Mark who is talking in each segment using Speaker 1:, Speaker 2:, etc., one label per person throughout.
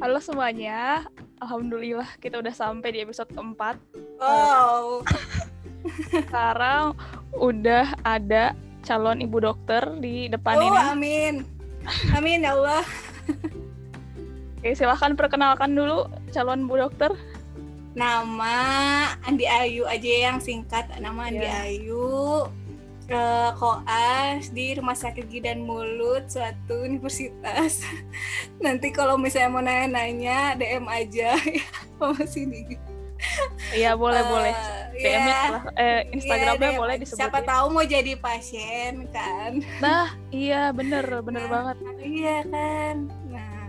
Speaker 1: Halo semuanya, Alhamdulillah kita udah sampai di episode keempat.
Speaker 2: Oh,
Speaker 1: Sekarang udah ada calon ibu dokter di depan
Speaker 2: oh
Speaker 1: ini.
Speaker 2: amin. Amin ya Allah.
Speaker 1: Oke, silahkan perkenalkan dulu calon ibu dokter.
Speaker 2: Nama Andi Ayu aja yang singkat. Nama Andi
Speaker 1: Iya.
Speaker 2: Ayu. Eh, koas di Rumah Sakit Gigi dan Mulut suatu universitas. Nanti kalau misalnya mau nanya-nanya DM aja ya sama sini.
Speaker 1: Iya boleh
Speaker 2: Eh,
Speaker 1: boleh. DM
Speaker 2: ya.
Speaker 1: lah, eh, Instagramnya
Speaker 2: Iya, DM.
Speaker 1: boleh
Speaker 2: Siapa
Speaker 1: disebutin.
Speaker 2: tahu mau jadi pasien kan.
Speaker 1: Nah, iya bener bener
Speaker 2: Nah,
Speaker 1: banget.
Speaker 2: Iya kan. Nah,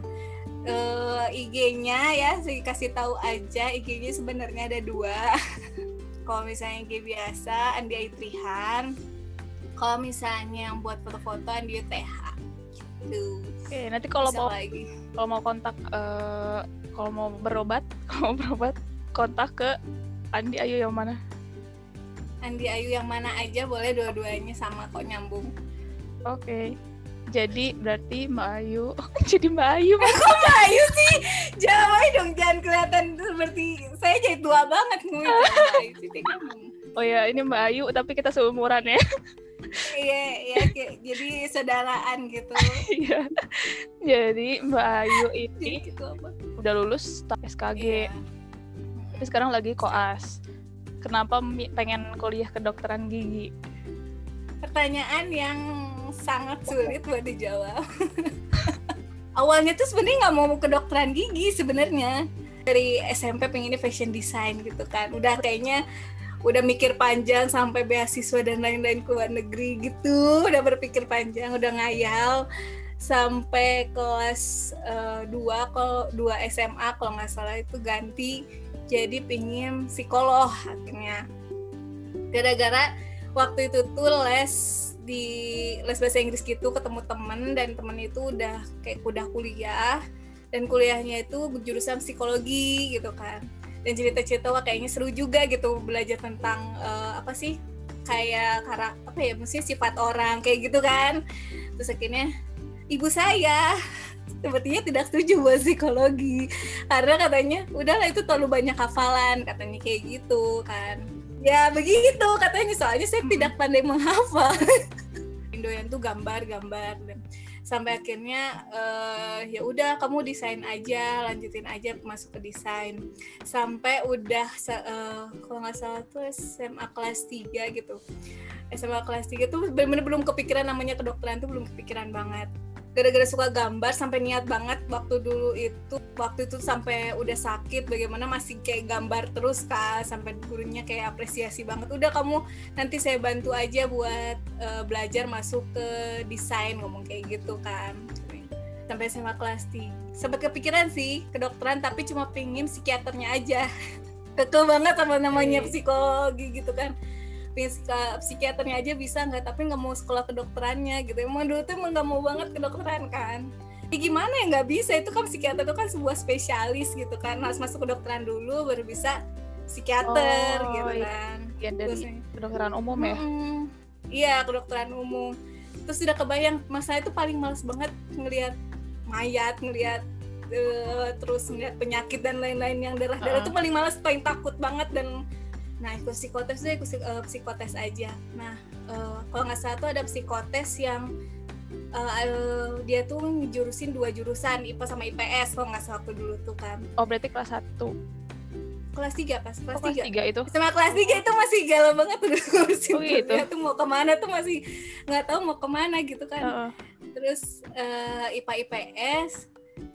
Speaker 2: eh, IG-nya ya saya kasih tahu aja IG-nya sebenarnya ada dua. Kalau misalnya IG biasa Andi Aitrihan. Kalau misalnya yang buat foto-foto Andi TH. Gitu.
Speaker 1: Oke, nanti kalau mau
Speaker 2: lagi.
Speaker 1: kalau mau kontak eh, kalau mau berobat, kalau mau berobat kontak ke Andi Ayu yang mana?
Speaker 2: Andi Ayu yang mana aja boleh dua-duanya sama kok nyambung.
Speaker 1: Oke. Jadi berarti Mbak Ayu. Jadi Mbak Ayu.
Speaker 2: Mbak Ayu sih, jangan dong, jangan kelihatan seperti saya jadi tua banget ngomong.
Speaker 1: Oh ya, ini Mbak Ayu tapi kita seumuran ya.
Speaker 2: Iya, iya, jadi saudaraan gitu.
Speaker 1: Iya. Jadi Mbak Ayu
Speaker 2: Jadi
Speaker 1: ini
Speaker 2: gitu
Speaker 1: udah lulus SKG,
Speaker 2: Iya.
Speaker 1: tapi sekarang lagi koas. Kenapa pengen kuliah kedokteran gigi?
Speaker 2: Pertanyaan yang sangat sulit buat dijawab. Awalnya tuh sebenarnya nggak mau kedokteran gigi sebenarnya. Dari SMP pengennya fashion design gitu kan. Udah kayaknya udah mikir panjang sampai beasiswa dan lain-lain ke luar negeri gitu. Udah berpikir panjang, udah ngayal. Sampai kelas 2 kalau 2 SMA kalau nggak salah itu ganti jadi pingin psikolog akhirnya. Gara-gara waktu itu tuh les di les bahasa Inggris gitu ketemu temen dan temen itu udah kayak udah kuliah. Dan kuliahnya itu jurusan psikologi gitu kan dan cerita-cerita wah kayaknya seru juga gitu belajar tentang eh, apa sih kayak karak apa ya mesti sifat orang kayak gitu kan. Terus akhirnya ibu saya. Sepertinya tidak setuju buat psikologi. Karena katanya udahlah itu terlalu banyak hafalan katanya kayak gitu kan. Ya begitu katanya soalnya saya tidak pandai menghafal. Doyan tuh gambar-gambar dan sampai akhirnya eh, ya udah kamu desain aja lanjutin aja masuk ke desain. Sampai udah eh, kalau nggak salah tuh SMA kelas 3 gitu. SMA kelas 3 tuh bener-bener belum kepikiran namanya kedokteran tuh belum kepikiran banget gara-gara suka gambar sampai niat banget waktu dulu itu waktu itu sampai udah sakit bagaimana masih kayak gambar terus kak sampai gurunya kayak apresiasi banget udah kamu nanti saya bantu aja buat eh, belajar masuk ke desain ngomong kayak gitu kan. Sampai SMA kelas 3 sempat kepikiran sih kedokteran tapi cuma pingin psikiaternya aja. Keke banget sama namanya psikologi gitu kan psikiaternya aja bisa nggak tapi nggak mau sekolah kedokterannya gitu emang dulu tuh emang nggak mau banget kedokteran kan ya gimana ya nggak bisa itu kan psikiater itu kan sebuah spesialis gitu kan harus masuk kedokteran dulu baru bisa psikiater
Speaker 1: Oh,
Speaker 2: gitu
Speaker 1: iya.
Speaker 2: kan
Speaker 1: Ya dari
Speaker 2: Terus,
Speaker 1: kedokteran umum ya.
Speaker 2: Iya, kedokteran umum. Terus tidak kebayang, mas saya itu paling males banget ngelihat mayat, ngelihat eh, terus ngelihat penyakit dan lain-lain yang darah-darah
Speaker 1: Uh-uh.
Speaker 2: itu paling males, paling takut banget dan nah ikut psikotes deh ikut eh, psikotes aja. Nah eh, kalau nggak salah tuh ada psikotes yang eh, eh, dia tuh ngejurusin dua jurusan IPA sama IPS kalau nggak salah waktu dulu tuh kan
Speaker 1: Oh berarti kelas 1
Speaker 2: kelas 3 pas kelas
Speaker 1: Oh, kelas
Speaker 2: 3
Speaker 1: 3 itu.
Speaker 2: sama kelas 3 itu masih galau banget tuh ngurusin
Speaker 1: Oh, gitu?
Speaker 2: tuh mau ke mana tuh masih nggak tahu mau ke mana gitu kan
Speaker 1: Heeh.
Speaker 2: terus eh, IPA IPS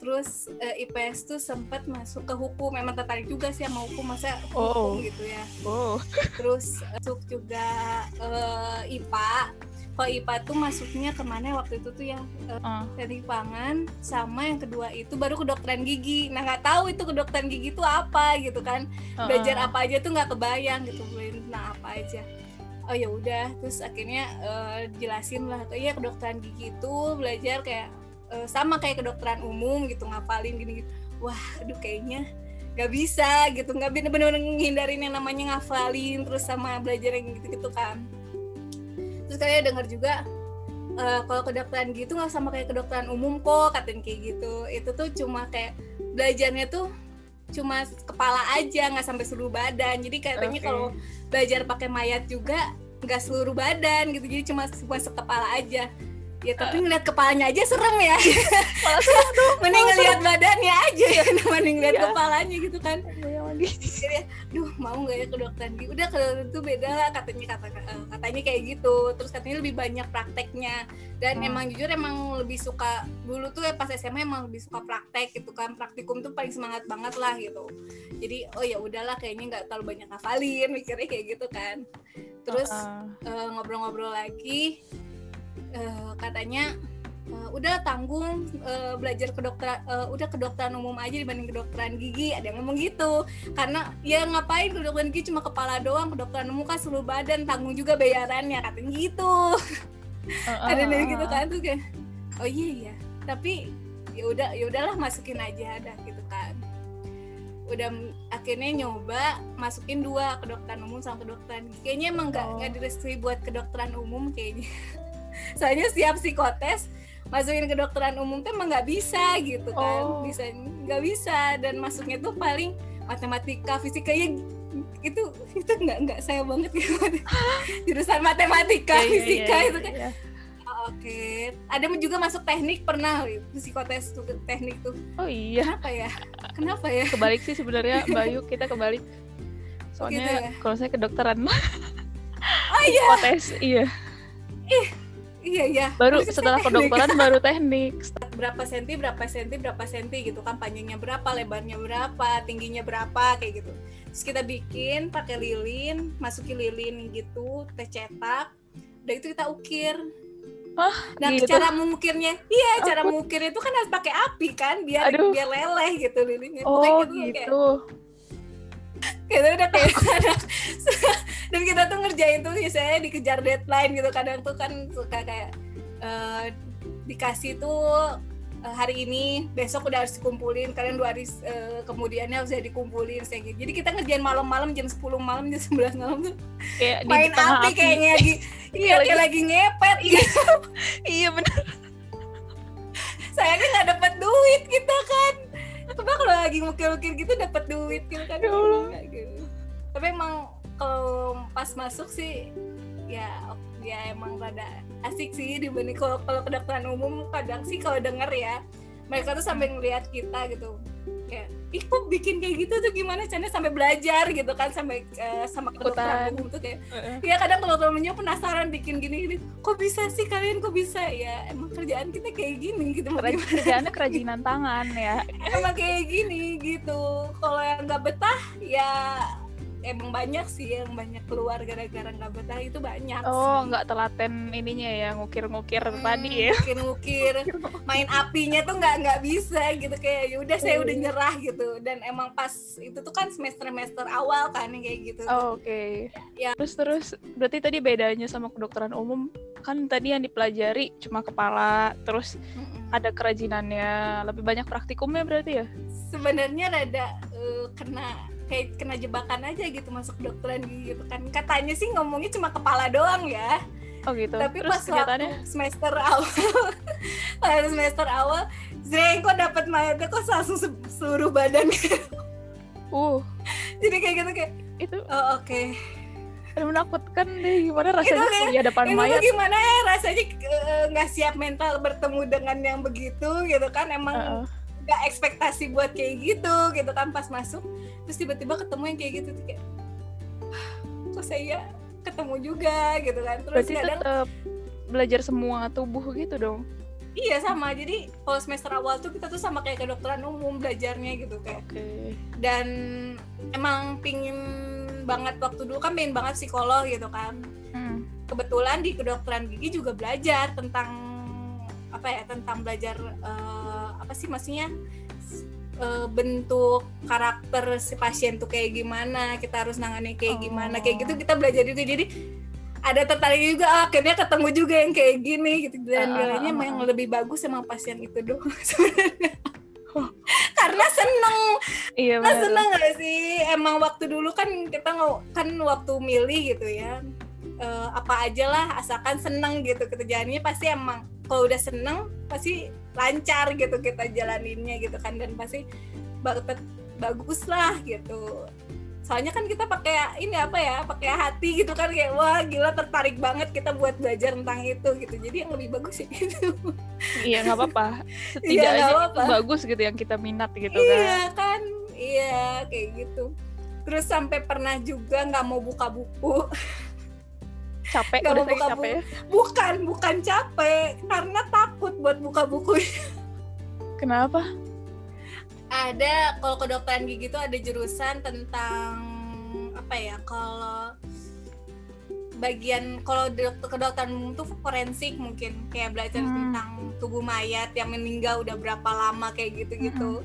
Speaker 2: terus eh, IPS tuh sempat masuk ke hukum memang tertarik juga sih sama hukum masa
Speaker 1: Oh.
Speaker 2: hukum gitu ya
Speaker 1: Oh.
Speaker 2: terus eh, masuk juga eh, IPA kalau IPA tuh masuknya ke mana waktu itu tuh yang
Speaker 1: Ah.
Speaker 2: teknik pangan sama yang kedua itu baru kedokteran gigi nah nggak tahu itu kedokteran gigi itu apa gitu kan belajar
Speaker 1: Heeh.
Speaker 2: apa aja tuh nggak kebayang gitu belajar tentang apa aja oh ya udah terus akhirnya eh, jelasin lah kayak ya kedokteran gigi itu belajar kayak eh, sama kayak kedokteran umum gitu ngapalin gini gitu. Wah aduh kayaknya nggak bisa gitu. Nggak bener-bener menghindarin yang namanya ngafalin terus sama belajar yang gitu-gitu kan. Terus kayak dengar juga eh, kalau kedokteran gitu nggak sama kayak kedokteran umum kok katanya kayak gitu. Itu tuh cuma kayak belajarnya tuh cuma kepala aja nggak sampai seluruh badan. Jadi katanya
Speaker 1: Oke.
Speaker 2: kalau belajar pakai mayat juga nggak seluruh badan gitu. Jadi cuma cuma sekepala aja ya tapi ngeliat kepalanya aja serem ya.
Speaker 1: Malah serem dong.
Speaker 2: mending ngeliat badannya aja. Ya mending ngeliat
Speaker 1: Iya.
Speaker 2: kepalanya gitu kan. Jadi duh mau nggak ya ke dokter? Gigi udah ke dokter itu beda lah katanya kata eh, katanya kayak gitu. Terus katanya lebih banyak prakteknya. Dan
Speaker 1: Hmm.
Speaker 2: emang jujur emang lebih suka dulu tuh ya pas SMA emang lebih suka praktek gitu kan. Praktikum tuh paling semangat banget lah gitu. Jadi oh ya udahlah kayaknya nggak terlalu banyak hafalin mikirnya kayak gitu kan. Terus eh, ngobrol-ngobrol lagi eh, katanya eh, udah tanggung eh, belajar kedokteran eh, udah kedokteran umum aja dibanding kedokteran gigi. Ada yang ngomong gitu. Karena ya ngapain kedokteran gigi cuma kepala doang? Kedokteran umum kan seluruh badan tanggung juga bayarannya. Katanya gitu.
Speaker 1: Heeh,
Speaker 2: ada yang
Speaker 1: heeh,
Speaker 2: gitu
Speaker 1: heeh.
Speaker 2: kan tuh kayak oh iya iya. Tapi ya udah ya udahlah masukin aja ada gitu kan. Udah akhirnya nyoba masukin dua kedokteran umum sama kedokteran gigi. Kayaknya emang nggak
Speaker 1: Oh.
Speaker 2: nggak direstui buat kedokteran umum kayaknya soalnya siap psikotes masukin kedokteran umum tuh emang nggak bisa gitu kan
Speaker 1: Oh.
Speaker 2: bisa nggak bisa dan masuknya tuh paling matematika fisikanya itu itu nggak nggak saya banget gitu jurusan matematika
Speaker 1: Iya, iya,
Speaker 2: fisika
Speaker 1: iya,
Speaker 2: itu kan. Oh, Oke, ada juga masuk teknik pernah psikotes tuh teknik tuh.
Speaker 1: Oh iya,
Speaker 2: Kenapa ya? Kenapa ya?
Speaker 1: kebalik sih sebenarnya Bayu kita kebalik. Soalnya
Speaker 2: Gitu ya?
Speaker 1: kalau saya kedokteran
Speaker 2: Oh iya,
Speaker 1: psikotes, iya.
Speaker 2: Iya iya.
Speaker 1: Baru
Speaker 2: Terus
Speaker 1: setelah kedokteran baru teknik.
Speaker 2: berapa senti, berapa senti, berapa senti gitu kan panjangnya berapa, lebarnya berapa, tingginya berapa kayak gitu. Terus kita bikin pakai lilin, masukin lilin gitu, kita cetak. Udah itu kita ukir.
Speaker 1: Hah,
Speaker 2: Nah,
Speaker 1: gitu?
Speaker 2: cara mengukirnya, iya, cara
Speaker 1: Aku-
Speaker 2: mengukir itu kan harus pakai api kan, biar
Speaker 1: Aduh.
Speaker 2: biar leleh gitu lilinnya.
Speaker 1: Oh
Speaker 2: Pokoknya gitu, kayak-
Speaker 1: gitu.
Speaker 2: Kita udah kayak dan kita tuh ngerjain tuh biasanya dikejar deadline gitu kadang tuh kan suka kayak eh, dikasih tuh eh, hari ini besok udah harus dikumpulin kalian dua hari eh, kemudiannya harus dikumpulin kayak gitu. Jadi kita ngerjain malam-malam jam 10 malam jam 11 malam tuh
Speaker 1: Kayak di
Speaker 2: main
Speaker 1: tengah
Speaker 2: api, kayaknya lagi iya
Speaker 1: lagi-
Speaker 2: kayak lagi. ngepet gitu.
Speaker 1: Iya benar.
Speaker 2: sayangnya nggak dapat duit kita kan coba kalau lagi mukir-mukir gitu dapat duit gitu kan
Speaker 1: Ya Allah.
Speaker 2: Gitu. tapi emang kalau pas masuk sih ya ya emang rada asik sih dibanding kalau kalau kedokteran umum kadang sih kalau denger ya mereka tuh sampai ngeliat kita gitu kayak ih kok bikin kayak gitu tuh gimana caranya sampai belajar gitu kan sampai eh, sama kedokteran umum tuh kayak
Speaker 1: Heeh.
Speaker 2: ya kadang kalau temennya penasaran bikin gini gini kok bisa sih kalian kok bisa ya emang kerjaan kita kayak gini gitu?
Speaker 1: Kerjaannya kerajinan tangan ya.
Speaker 2: emang kayak gini gitu kalau yang nggak betah ya emang banyak sih yang banyak keluar gara-gara nggak betah itu banyak
Speaker 1: Oh, nggak telaten ininya ya, ngukir-ngukir
Speaker 2: Hmm,
Speaker 1: tadi ya.
Speaker 2: ngukir-ngukir main apinya tuh nggak nggak bisa gitu kayak yaudah saya udah
Speaker 1: Iya.
Speaker 2: nyerah gitu dan emang pas itu tuh kan semester semester awal kan kayak gitu
Speaker 1: Oh, Oke.
Speaker 2: Ya.
Speaker 1: Terus terus berarti tadi bedanya sama kedokteran umum kan tadi yang dipelajari cuma kepala, terus
Speaker 2: Mm-mm.
Speaker 1: ada kerajinannya, lebih banyak praktikumnya berarti ya?
Speaker 2: sebenarnya rada eh, kena kayak kena jebakan aja gitu masuk kedokteran gigi gitu kan katanya sih ngomongnya cuma kepala doang ya
Speaker 1: Oh gitu.
Speaker 2: tapi
Speaker 1: terus
Speaker 2: pas waktu semester awal pas semester awal Zreng kok dapat mayatnya kok langsung se- seluruh badan
Speaker 1: uh
Speaker 2: jadi kayak gitu kayak
Speaker 1: itu
Speaker 2: oh oke
Speaker 1: kan menakutkan deh gimana rasanya
Speaker 2: kayak-
Speaker 1: di hadapan
Speaker 2: itu
Speaker 1: mayat.
Speaker 2: gimana ya rasanya eh, nggak siap mental bertemu dengan yang begitu gitu kan emang
Speaker 1: Heeh.
Speaker 2: Nggak ekspektasi buat kayak gitu gitu kan pas masuk terus tiba-tiba ketemu yang kayak gitu tuh kayak kok saya ketemu juga gitu kan terus
Speaker 1: Berarti
Speaker 2: kadang
Speaker 1: tetap belajar semua tubuh gitu dong.
Speaker 2: iya sama jadi kalau semester awal tuh kita tuh sama kayak kedokteran umum belajarnya gitu kayak
Speaker 1: Oke.
Speaker 2: dan emang pingin banget waktu dulu kan pengen banget psikolog gitu kan
Speaker 1: Hmm.
Speaker 2: kebetulan di kedokteran gigi juga belajar tentang apa ya tentang belajar eh, apa sih maksudnya eh, bentuk karakter si pasien tuh kayak gimana kita harus nangani kayak gimana kayak gitu
Speaker 1: Oh.
Speaker 2: kita belajar juga jadi ada tertarik juga ah, akhirnya ketemu juga yang kayak gini gitu dan
Speaker 1: Ah,
Speaker 2: nilainya
Speaker 1: ah,
Speaker 2: yang
Speaker 1: ah.
Speaker 2: lebih bagus emang pasien itu doang sebenarnya karena seneng
Speaker 1: Iya benar.
Speaker 2: seneng gak sih? Emang waktu dulu kan kita kan waktu milih gitu ya. Eh, apa aja lah asalkan seneng gitu. Kerjaannya pasti emang kalau udah seneng pasti lancar gitu kita jalaninnya gitu kan. Dan pasti bagus lah gitu. Soalnya kan kita pakai ini apa ya pakai hati gitu kan. Kayak wah gila tertarik banget kita buat belajar tentang itu gitu. Jadi yang lebih bagus sih gitu.
Speaker 1: Iya nggak apa-apa.
Speaker 2: Iya,
Speaker 1: setidaknya
Speaker 2: nggak
Speaker 1: itu
Speaker 2: apa-apa.
Speaker 1: bagus gitu yang kita minat gitu kan.
Speaker 2: Iya kan? Iya kayak gitu. Terus sampai pernah juga nggak mau buka buku
Speaker 1: capek
Speaker 2: Nggak
Speaker 1: udah
Speaker 2: buka
Speaker 1: capek ya.
Speaker 2: bukan bukan capek karena takut buat buka buku
Speaker 1: kenapa
Speaker 2: ada kalau kedokteran gigi itu ada jurusan tentang apa ya kalau bagian kalau dok- kedokteran umum tuh forensik mungkin kayak belajar
Speaker 1: Hmm.
Speaker 2: tentang tubuh mayat yang meninggal udah berapa lama kayak gitu-gitu.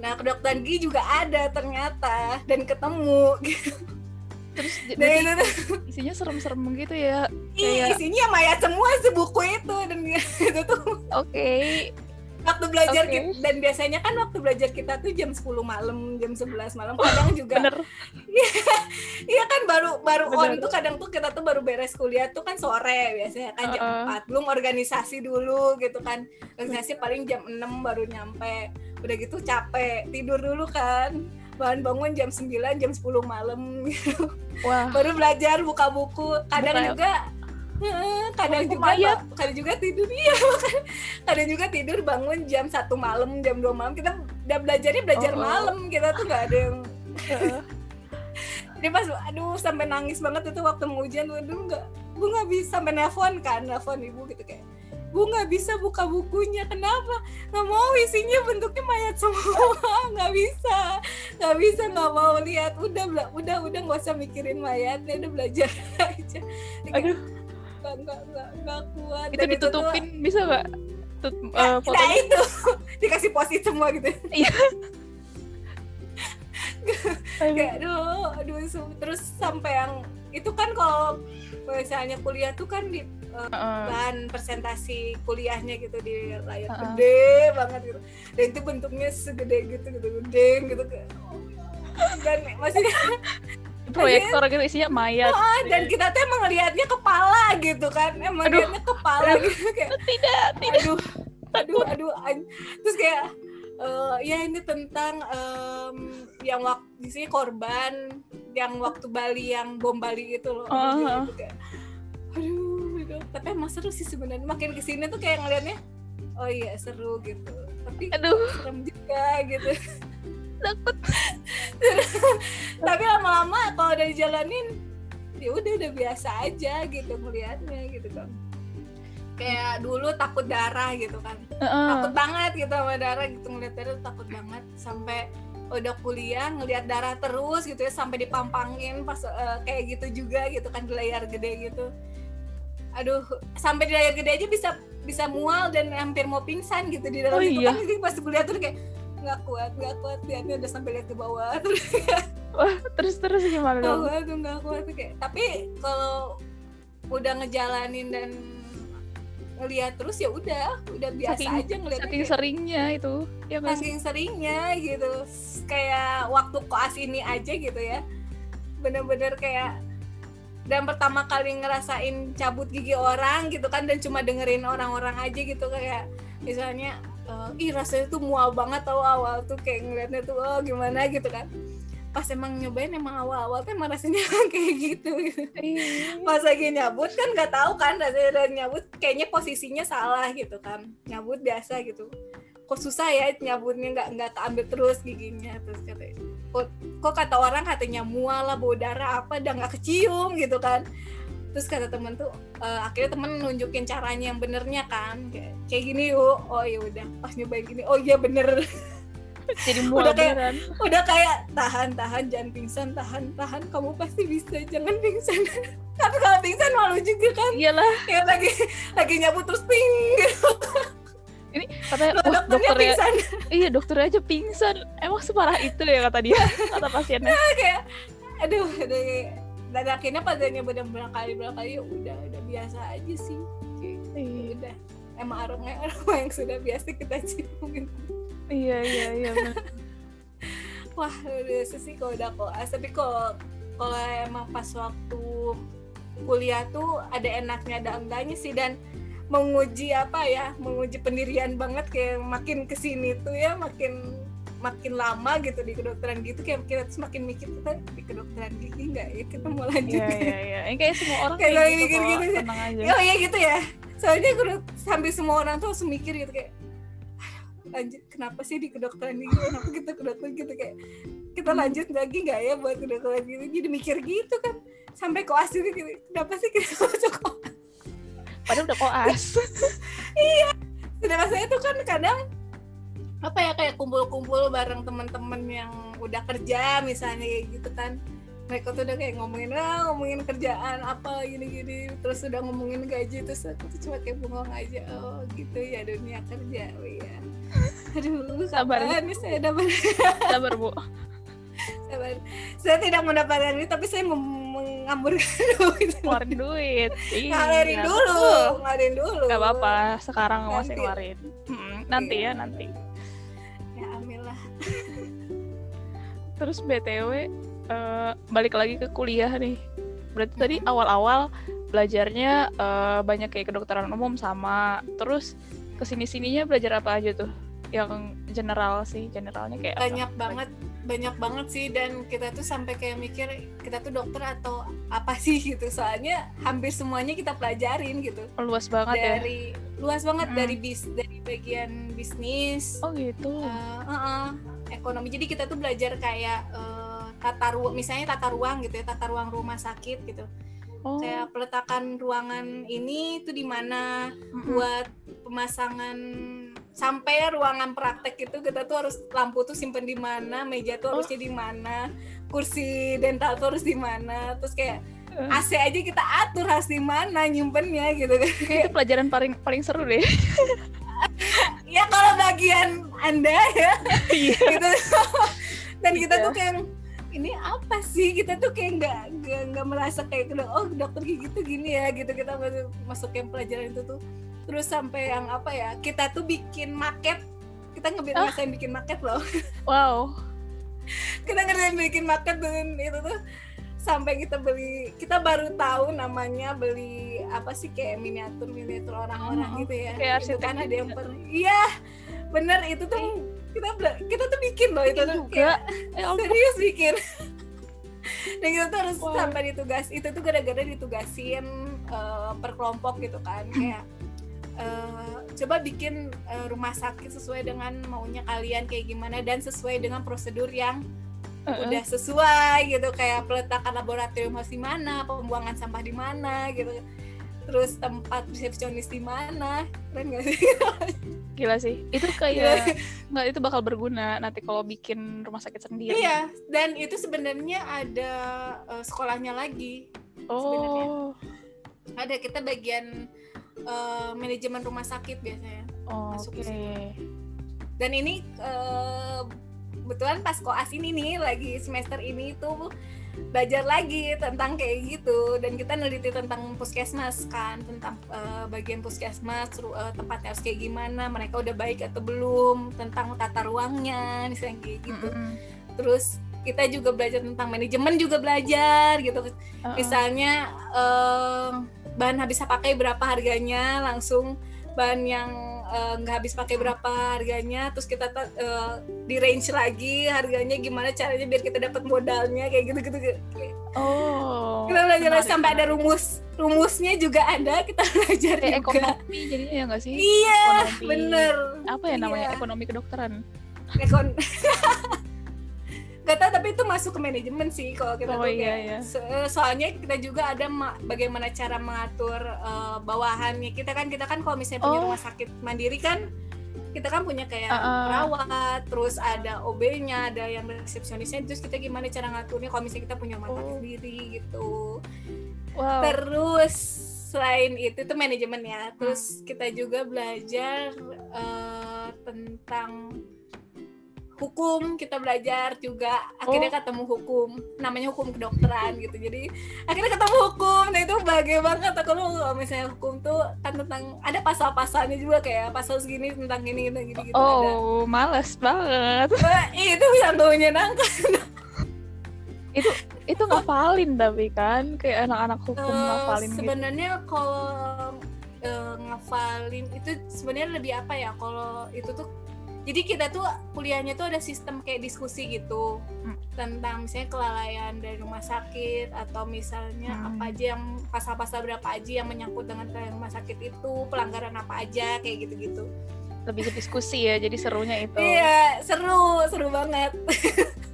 Speaker 2: Nah kedokteran gigi juga ada ternyata dan ketemu. gitu.
Speaker 1: Terus
Speaker 2: Nah, itu tuh,
Speaker 1: isinya serem-serem gitu ya
Speaker 2: ih,
Speaker 1: Kayak-
Speaker 2: isinya mayat semua sebuku itu dan itu tuh
Speaker 1: oke.
Speaker 2: Waktu belajar
Speaker 1: Oke.
Speaker 2: kita, dan biasanya kan waktu belajar kita tuh jam 10 malam, jam 11 malam kadang juga
Speaker 1: bener.
Speaker 2: Iya kan baru baru on
Speaker 1: Bener.
Speaker 2: tuh kadang tuh kita tuh baru beres kuliah tuh kan sore biasanya kan jam
Speaker 1: Uh-uh.
Speaker 2: 4 belum organisasi dulu gitu kan. Organisasi paling jam 6 baru nyampe. Udah gitu capek tidur dulu kan bahan bangun jam 9 jam 10 malam.
Speaker 1: Wah.
Speaker 2: Baru belajar buka buku. Kadang
Speaker 1: Buka-
Speaker 2: juga Heeh, kadang
Speaker 1: Buku
Speaker 2: juga
Speaker 1: mayat.
Speaker 2: kadang juga tidur iya kadang juga tidur bangun jam satu malam jam 2 malam. Kita udah belajarnya belajar
Speaker 1: Oh, oh.
Speaker 2: malam. Kita tuh nggak ada yang dia pas aduh sampai nangis banget itu waktu mau ujian aduh nggak bu nggak bisa sampai nelfon kan nelfon ibu gitu kayak bu nggak bisa buka bukunya kenapa? Nggak mau isinya bentuknya mayat semua. Nggak bisa. Nggak bisa nggak mau. Lihat udah bela- udah udah nggak usah mikirin mayatnya udah belajar aja.
Speaker 1: Aduh.
Speaker 2: nggak nggak nggak nggak kuat.
Speaker 1: Itu
Speaker 2: Dan tuh-
Speaker 1: ditutupin bisa nggak? Tut,
Speaker 2: Nah,
Speaker 1: eh,
Speaker 2: nah
Speaker 1: fotonya?
Speaker 2: itu. Dikasih posit semua gitu.
Speaker 1: Iya. Aduh.
Speaker 2: kayak aduh aduh terus sampai yang itu kan kalau misalnya kuliah tuh kan di
Speaker 1: Heeh.
Speaker 2: bahan presentasi kuliahnya gitu di layar
Speaker 1: Uh-uh.
Speaker 2: gede banget gitu dan itu bentuknya segede gitu gitu gede gitu oh dan maksudnya
Speaker 1: proyektor gitu isinya mayat
Speaker 2: ah, dan kita tuh emang ngelihatnya kepala gitu kan emang
Speaker 1: Aduh.
Speaker 2: lihatnya kepala gitu kayak
Speaker 1: tidak tidak
Speaker 2: aduh aduh aduh an- terus kayak eh, ya ini tentang em, yang waktu isinya korban yang waktu Bali yang bom Bali itu loh
Speaker 1: Oh, oh.
Speaker 2: kayak, aduh gitu. Tapi emang seru sih sebenarnya. Makin ke sini tuh kayak ngeliatnya oh iya seru gitu. Tapi
Speaker 1: aduh.
Speaker 2: serem juga gitu.
Speaker 1: Takut.
Speaker 2: Tapi lama-lama kalau udah dijalanin ya udah udah biasa aja gitu melihatnya gitu kan. Kayak dulu takut darah gitu kan.
Speaker 1: Heeh.
Speaker 2: takut banget gitu sama darah gitu ngeliat darah tuh takut banget. Sampai udah kuliah ngelihat darah terus gitu ya sampai dipampangin pas eh, kayak gitu juga gitu kan di layar gede gitu aduh sampai di layar gede aja bisa bisa mual dan hampir mau pingsan gitu di dalam
Speaker 1: Oh
Speaker 2: itu.
Speaker 1: iya.
Speaker 2: kan pas kuliah tuh kayak nggak kuat nggak kuat. Lihatnya udah sampai lihat ke bawah. Terus
Speaker 1: terus terus gimana
Speaker 2: nggak
Speaker 1: dong?
Speaker 2: kuat tuh nggak kuat. Tuh kayak tapi kalau udah ngejalanin dan ngelihat terus ya udah udah biasa
Speaker 1: Saking-
Speaker 2: aja ngeliatnya
Speaker 1: saking
Speaker 2: kayak-
Speaker 1: seringnya itu ya sih?
Speaker 2: saking seringnya gitu. Kayak waktu koas ini aja gitu ya. Bener-bener kayak dan pertama kali ngerasain cabut gigi orang gitu kan dan cuma dengerin orang-orang aja gitu kayak misalnya eh, ih rasanya tuh mual banget tau awal tuh kayak ngeliatnya tuh oh gimana? gitu kan. Pas emang nyobain emang awal-awal tuh emang rasanya kayak gitu, gitu pas lagi nyabut kan nggak tahu kan rasanya nyabut kayaknya posisinya salah gitu kan. Nyabut biasa gitu kok susah ya nyabutnya nggak nggak keambil terus giginya terus kata kok, kok kata orang katanya mual lah bau darah apa udah nggak kecium gitu kan. Terus kata temen tuh eh, akhirnya temen nunjukin caranya yang benernya kan kayak, kayak gini yuk oh ya udah pas nyobain gini oh iya bener.
Speaker 1: Jadi mual
Speaker 2: Udah kayak-
Speaker 1: beneran.
Speaker 2: udah kayak tahan tahan jangan pingsan tahan tahan kamu pasti bisa jangan pingsan. Tapi kalau pingsan malu juga kan.
Speaker 1: Iyalah.
Speaker 2: Kayak lagi lagi nyabut terus ping gitu.
Speaker 1: ini katanya
Speaker 2: Loh,
Speaker 1: "Wah,
Speaker 2: dokternya
Speaker 1: dokternya
Speaker 2: pingsan.
Speaker 1: Iya dokter aja pingsan. Emang separah itu ya kata dia kata pasiennya.
Speaker 2: Kayak aduh udah dan akhirnya pada nyoba berapa kali berapa kali ya udah udah biasa aja sih. Ya
Speaker 1: Iya.
Speaker 2: udah. Emang aroma aroma yang sudah biasa kita cium.
Speaker 1: Iya iya iya
Speaker 2: wah udah biasa sih kalau udah koas tapi kalau kalau emang pas waktu kuliah tuh ada enaknya ada enggaknya sih. Dan menguji apa ya menguji pendirian banget kayak makin ke sini tuh ya makin makin lama gitu di kedokteran gitu kayak kita semakin mikir kita di kedokteran gigi nggak ya kita mau lanjut
Speaker 1: Iya,
Speaker 2: ya?
Speaker 1: iya, iya. Ini kayak semua orang
Speaker 2: Kayak
Speaker 1: gitu
Speaker 2: mikir gitu sih.
Speaker 1: tenang aja.
Speaker 2: oh iya gitu ya soalnya gue sampai semua orang tuh langsung mikir gitu kayak "Aduh, lanjut kenapa sih di kedokteran gigi kenapa kita kedokteran gitu kayak kita lanjut lagi nggak ya buat kedokteran gigi jadi mikir gitu kan sampai koas juga gitu kenapa sih kita masuk koas
Speaker 1: Padahal udah koas.
Speaker 2: sedangkan saya tuh kan kadang apa ya kayak kumpul-kumpul bareng teman-teman yang udah kerja misalnya gitu kan mereka tuh udah kayak ngomongin ah ngomongin kerjaan apa gini-gini terus udah ngomongin gaji terus aku tuh cuma kayak bengong aja oh gitu ya dunia kerja oh iya aduh
Speaker 1: Sabar.
Speaker 2: nih saya dapat
Speaker 1: Sabar, Bu.
Speaker 2: sabar saya tidak mendapatkan ini tapi saya mem- mengamburkan duit
Speaker 1: Keluarin duit. Iya,
Speaker 2: ngalarin dulu
Speaker 1: betul.
Speaker 2: ngalarin dulu
Speaker 1: Gak apa-apa, sekarang masih
Speaker 2: Nanti.
Speaker 1: keluarin. Mm, nanti
Speaker 2: Iya.
Speaker 1: ya, nanti.
Speaker 2: ya ambil lah
Speaker 1: Terus BTW eh, balik lagi ke kuliah nih. Berarti tadi awal-awal belajarnya eh, banyak kayak kedokteran umum sama. Terus ke sini-sininya belajar apa aja tuh? Yang general sih, generalnya kayak apa?
Speaker 2: banyak banget banyak banget sih dan kita tuh sampai kayak mikir kita tuh dokter atau apa sih gitu soalnya hampir semuanya kita pelajarin gitu
Speaker 1: luas banget ya.
Speaker 2: dari luas banget
Speaker 1: Mm.
Speaker 2: dari bis dari bagian bisnis
Speaker 1: Oh gitu.
Speaker 2: eh, eh, eh, ekonomi jadi kita tuh belajar kayak eh, tata ruang misalnya tata ruang gitu ya tata ruang rumah sakit gitu
Speaker 1: Oh.
Speaker 2: kayak peletakan ruangan ini tuh di mana
Speaker 1: mm-mm.
Speaker 2: buat pemasangan sampai ruangan praktek itu kita tuh harus lampu tuh simpen di mana, meja tuh harusnya di mana, kursi dental tuh harus di mana, terus kayak
Speaker 1: Eh.
Speaker 2: AC aja kita atur harus di mana nyimpennya gitu kan.
Speaker 1: itu pelajaran paling paling seru deh.
Speaker 2: ya kalau bagian Anda ya
Speaker 1: Iya.
Speaker 2: gitu. Dan kita
Speaker 1: Iya.
Speaker 2: tuh kayak ini apa sih? Kita tuh kayak nggak nggak merasa kayak kedok- oh dokter gigi tuh gini ya gitu. Kita masuk masuk yang pelajaran itu tuh. Terus sampai yang apa ya kita tuh bikin market kita ngebi-
Speaker 1: Ah.
Speaker 2: ngerasain bikin market loh.
Speaker 1: Wow.
Speaker 2: kita ngerasain bikin market dengan itu tuh. Sampai kita beli kita baru tahu namanya beli apa sih kayak miniatur miniatur orang-orang
Speaker 1: Oh,
Speaker 2: gitu ya.
Speaker 1: kayak
Speaker 2: itu kan ada yang per iya bener. Itu tuh kita kita tuh bikin loh itu
Speaker 1: Bikin
Speaker 2: tuh
Speaker 1: juga.
Speaker 2: kayak
Speaker 1: Eh,
Speaker 2: serius bikin. Dan kita tuh harus
Speaker 1: Wow.
Speaker 2: sampai ditugas itu tuh gara-gara ditugasin eh, per kelompok gitu kan. Kayak eh, coba bikin eh, rumah sakit sesuai dengan maunya kalian kayak gimana dan sesuai dengan prosedur yang
Speaker 1: Eh,
Speaker 2: udah sesuai gitu. Kayak peletakan laboratorium harus di mana pembuangan sampah di mana gitu terus tempat resepsionis di mana keren gak sih
Speaker 1: Gila sih. Itu kayak nggak itu bakal berguna nanti kalau bikin rumah sakit sendiri.
Speaker 2: iya dan itu sebenarnya ada eh, sekolahnya lagi sebenarnya.
Speaker 1: Oh.
Speaker 2: ada kita bagian eh, manajemen rumah sakit biasanya
Speaker 1: Oh,
Speaker 2: Masuk ke situ. dan ini eh, kebetulan pas koas ini nih lagi semester ini tuh belajar lagi tentang kayak gitu dan kita neliti tentang puskesmas kan tentang eh, bagian puskesmas eh, tempatnya harus kayak gimana mereka udah baik atau belum tentang tata ruangnya misalnya kayak gitu
Speaker 1: Mm-mm.
Speaker 2: terus kita juga belajar tentang manajemen juga belajar gitu
Speaker 1: Uh-uh.
Speaker 2: misalnya eh, bahan habis pakai berapa harganya langsung bahan yang eh, nggak habis pakai berapa harganya terus kita ta- eh, di range lagi harganya gimana caranya biar kita dapat modalnya kayak gitu gitu
Speaker 1: Oh.
Speaker 2: kita belajar
Speaker 1: menarik,
Speaker 2: sampai ada rumus rumusnya juga ada kita belajar
Speaker 1: Kayak
Speaker 2: juga
Speaker 1: ekonomi jadinya ya nggak sih?
Speaker 2: iya
Speaker 1: Ekonomi.
Speaker 2: bener
Speaker 1: Apa ya namanya?
Speaker 2: Iya.
Speaker 1: Ekonomi kedokteran.
Speaker 2: ekon Gak tau tapi itu masuk ke manajemen sih kalau kita
Speaker 1: Oh,
Speaker 2: tuh
Speaker 1: iya, iya.
Speaker 2: so- soalnya kita juga ada ma- bagaimana cara mengatur eh, bawahannya kita kan kita kan kalau misalnya punya
Speaker 1: Oh.
Speaker 2: rumah sakit mandiri kan kita kan punya kayak
Speaker 1: Uh-uh.
Speaker 2: perawat terus ada OB-nya ada yang resepsionisnya terus kita gimana cara ngaturnya kalau misalnya kita punya rumah sakit
Speaker 1: Oh.
Speaker 2: sendiri gitu
Speaker 1: Wow.
Speaker 2: terus selain itu itu manajemen ya
Speaker 1: Hmm.
Speaker 2: terus kita juga belajar eh, tentang hukum kita belajar juga. Akhirnya
Speaker 1: Oh.
Speaker 2: ketemu hukum. Namanya hukum kedokteran gitu. Jadi akhirnya ketemu hukum. Nah itu bahagia banget. Aku lu misalnya hukum tuh kan tentang ada pasal-pasalnya juga kayak pasal segini tentang gini gini gitu ada.
Speaker 1: Oh, males banget.
Speaker 2: Wah, itu yang tuh menyenangkan
Speaker 1: Itu ngafalin tapi kan? Kayak anak-anak hukum
Speaker 2: Eh,
Speaker 1: ngafalin gitu.
Speaker 2: sebenarnya kalau eh, ngafalin itu sebenarnya lebih apa ya? Kalau itu tuh jadi kita tuh kuliahnya tuh ada sistem kayak diskusi gitu
Speaker 1: Hmm.
Speaker 2: tentang misalnya kelalaian dari rumah sakit atau misalnya
Speaker 1: Hmm.
Speaker 2: apa aja yang pasal-pasal berapa aja yang menyangkut dengan kelalaian rumah sakit itu pelanggaran apa aja kayak gitu-gitu
Speaker 1: lebih ke diskusi ya jadi serunya itu
Speaker 2: iya seru seru banget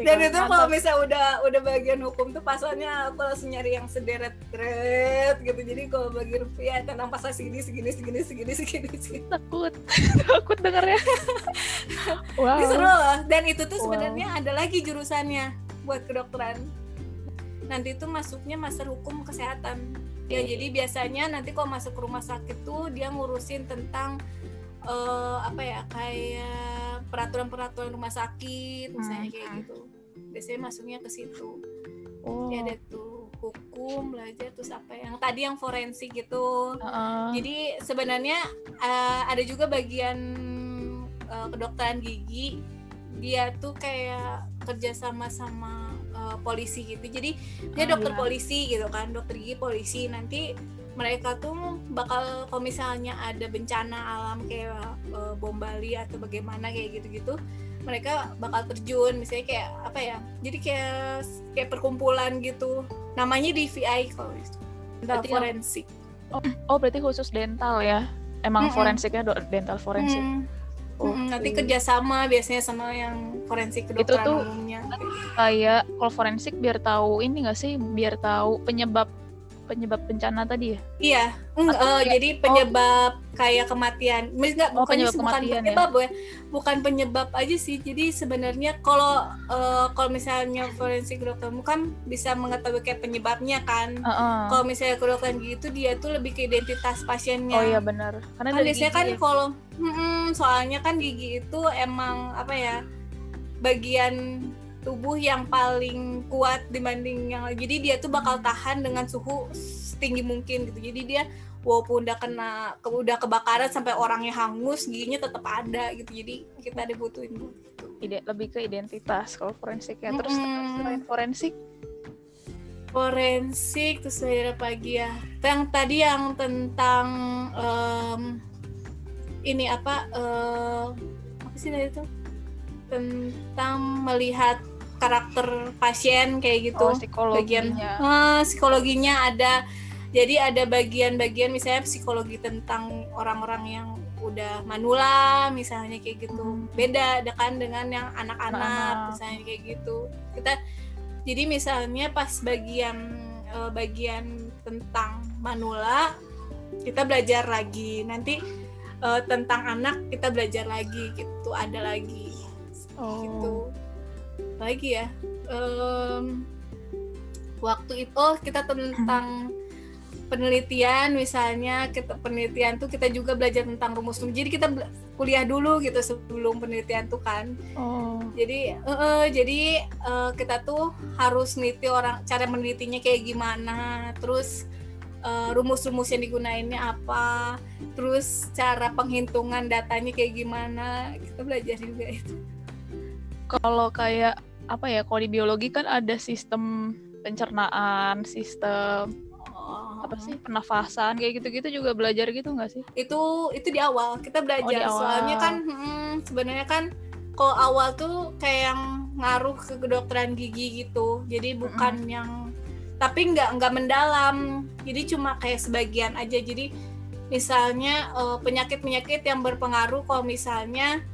Speaker 2: dan
Speaker 1: Iya,
Speaker 2: itu kalau misalnya udah udah bagian hukum tuh pasalnya aku langsung nyari yang sederet-deret gitu. Jadi kalau bagi rupiah tentang pasal segini segini segini segini segini segini.
Speaker 1: Takut. Takut dengarnya. Wow.
Speaker 2: Seru loh. Dan itu tuh
Speaker 1: Wow.
Speaker 2: sebenarnya ada lagi jurusannya buat kedokteran. Nanti tuh masuknya master hukum kesehatan. Ya jadi biasanya nanti kalau masuk rumah sakit tuh dia ngurusin tentang eh, apa ya kayak peraturan-peraturan rumah sakit misalnya kayak
Speaker 1: Hmm.
Speaker 2: gitu biasanya masuknya ke situ
Speaker 1: oh.
Speaker 2: ya ada tuh hukum belajar terus apa yang tadi yang forensik gitu
Speaker 1: Heeh.
Speaker 2: jadi sebenarnya eh, ada juga bagian eh, kedokteran gigi dia tuh kayak kerja sama sama eh, polisi gitu jadi dia
Speaker 1: Ah,
Speaker 2: dokter
Speaker 1: iya.
Speaker 2: polisi gitu kan dokter gigi polisi nanti mereka tuh bakal kalau misalnya ada bencana alam kayak eh, bom Bali atau bagaimana kayak gitu-gitu mereka bakal terjun misalnya kayak apa ya jadi kayak kayak perkumpulan gitu namanya DVI kalau itu dental
Speaker 1: Berarti
Speaker 2: forensik
Speaker 1: oh berarti khusus dental ya emang
Speaker 2: Mm-mm.
Speaker 1: forensiknya do- dental forensik
Speaker 2: Hmm.
Speaker 1: Oke.
Speaker 2: Mm, nanti kerjasama biasanya sama yang forensik kedokteran
Speaker 1: tuh-
Speaker 2: umumnya.
Speaker 1: kayak kalau forensik biar tahu ini nggak sih biar tahu penyebab penyebab bencana tadi ya
Speaker 2: Iya, eh,
Speaker 1: kayak-
Speaker 2: jadi penyebab kayak kematian. Enggak,
Speaker 1: Oh,
Speaker 2: bukannya
Speaker 1: penyebab
Speaker 2: bukan
Speaker 1: kematian ya?
Speaker 2: penyebab ya. Bukan penyebab aja sih. Jadi sebenarnya kalau eh, kalau misalnya forensik umum kan bisa mengetahui kayak penyebabnya kan.
Speaker 1: Heeh.
Speaker 2: Kalau misalnya kedokteran gitu dia tuh lebih ke identitas pasiennya.
Speaker 1: oh iya benar karena
Speaker 2: kan biasanya kan
Speaker 1: ya.
Speaker 2: kalau Mm-mm, soalnya kan gigi itu emang apa ya bagian tubuh yang paling kuat dibanding yang jadi dia tuh bakal tahan dengan suhu setinggi mungkin gitu. Jadi dia walaupun udah kena ke- udah kebakaran sampai orangnya hangus giginya tetap ada gitu. Jadi kita dibutuhin buat itu.
Speaker 1: Ide lebih ke identitas kalau forensiknya terus
Speaker 2: Mm-mm.
Speaker 1: selain forensik?
Speaker 2: Forensik terus ada apa lagi ya? Yang tadi yang tentang em, ini apa eh, apa sih tadi itu tentang melihat karakter pasien kayak gitu.
Speaker 1: Oh,
Speaker 2: bagian
Speaker 1: psikologinya
Speaker 2: eh, psikologinya ada. Jadi ada bagian-bagian misalnya psikologi tentang orang-orang yang udah manula misalnya kayak gitu.
Speaker 1: Hmm.
Speaker 2: beda kan dengan yang anak-anak misalnya kayak gitu. Kita jadi misalnya pas bagian eh, bagian tentang manula kita belajar lagi. Nanti eh, tentang anak kita belajar lagi gitu ada lagi.
Speaker 1: Oh.
Speaker 2: gitu lagi ya. Em, waktu itu oh kita tentang penelitian misalnya kita penelitian tuh kita juga belajar tentang rumus-rumus jadi kita kuliah dulu gitu sebelum penelitian tuh kan.
Speaker 1: Oh.
Speaker 2: Jadi eh, eh, jadi eh, kita tuh harus neliti orang cara menelitinya kayak gimana terus eh, rumus-rumus yang digunainnya apa terus cara penghitungan datanya kayak gimana. Kita belajar juga itu.
Speaker 1: Kalau kayak apa ya kalau di biologi kan ada sistem pencernaan sistem
Speaker 2: Oh.
Speaker 1: apa sih pernafasan kayak gitu-gitu juga belajar gitu nggak sih?
Speaker 2: Itu itu di awal kita belajar.
Speaker 1: Oh, awal.
Speaker 2: soalnya kan hmm, sebenarnya kan kalau awal tuh kayak yang ngaruh ke kedokteran gigi gitu. Jadi bukan yang tapi nggak nggak mendalam. Jadi cuma kayak sebagian aja. Jadi misalnya eh, penyakit-penyakit yang berpengaruh kalau misalnya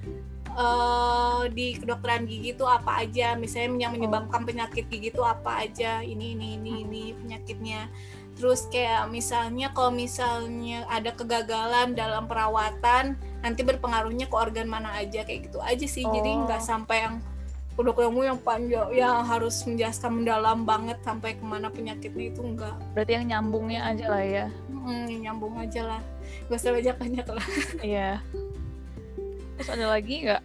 Speaker 2: eh, di kedokteran gigi itu apa aja? Misalnya yang menyebabkan penyakit gigi itu apa aja? Ini ini ini ini penyakitnya. Terus kayak misalnya kalau misalnya ada kegagalan dalam perawatan nanti berpengaruhnya ke organ mana aja kayak gitu aja sih. Jadi
Speaker 1: Oh.
Speaker 2: nggak sampai yang kedokteranmu yang panjang yang harus menjelaskan mendalam banget sampai ke mana penyakitnya itu enggak
Speaker 1: berarti yang nyambungnya aja lah ya.
Speaker 2: Hmm, nyambung aja lah. Gak usah banyak banyak lah.
Speaker 1: Iya terus ada lagi nggak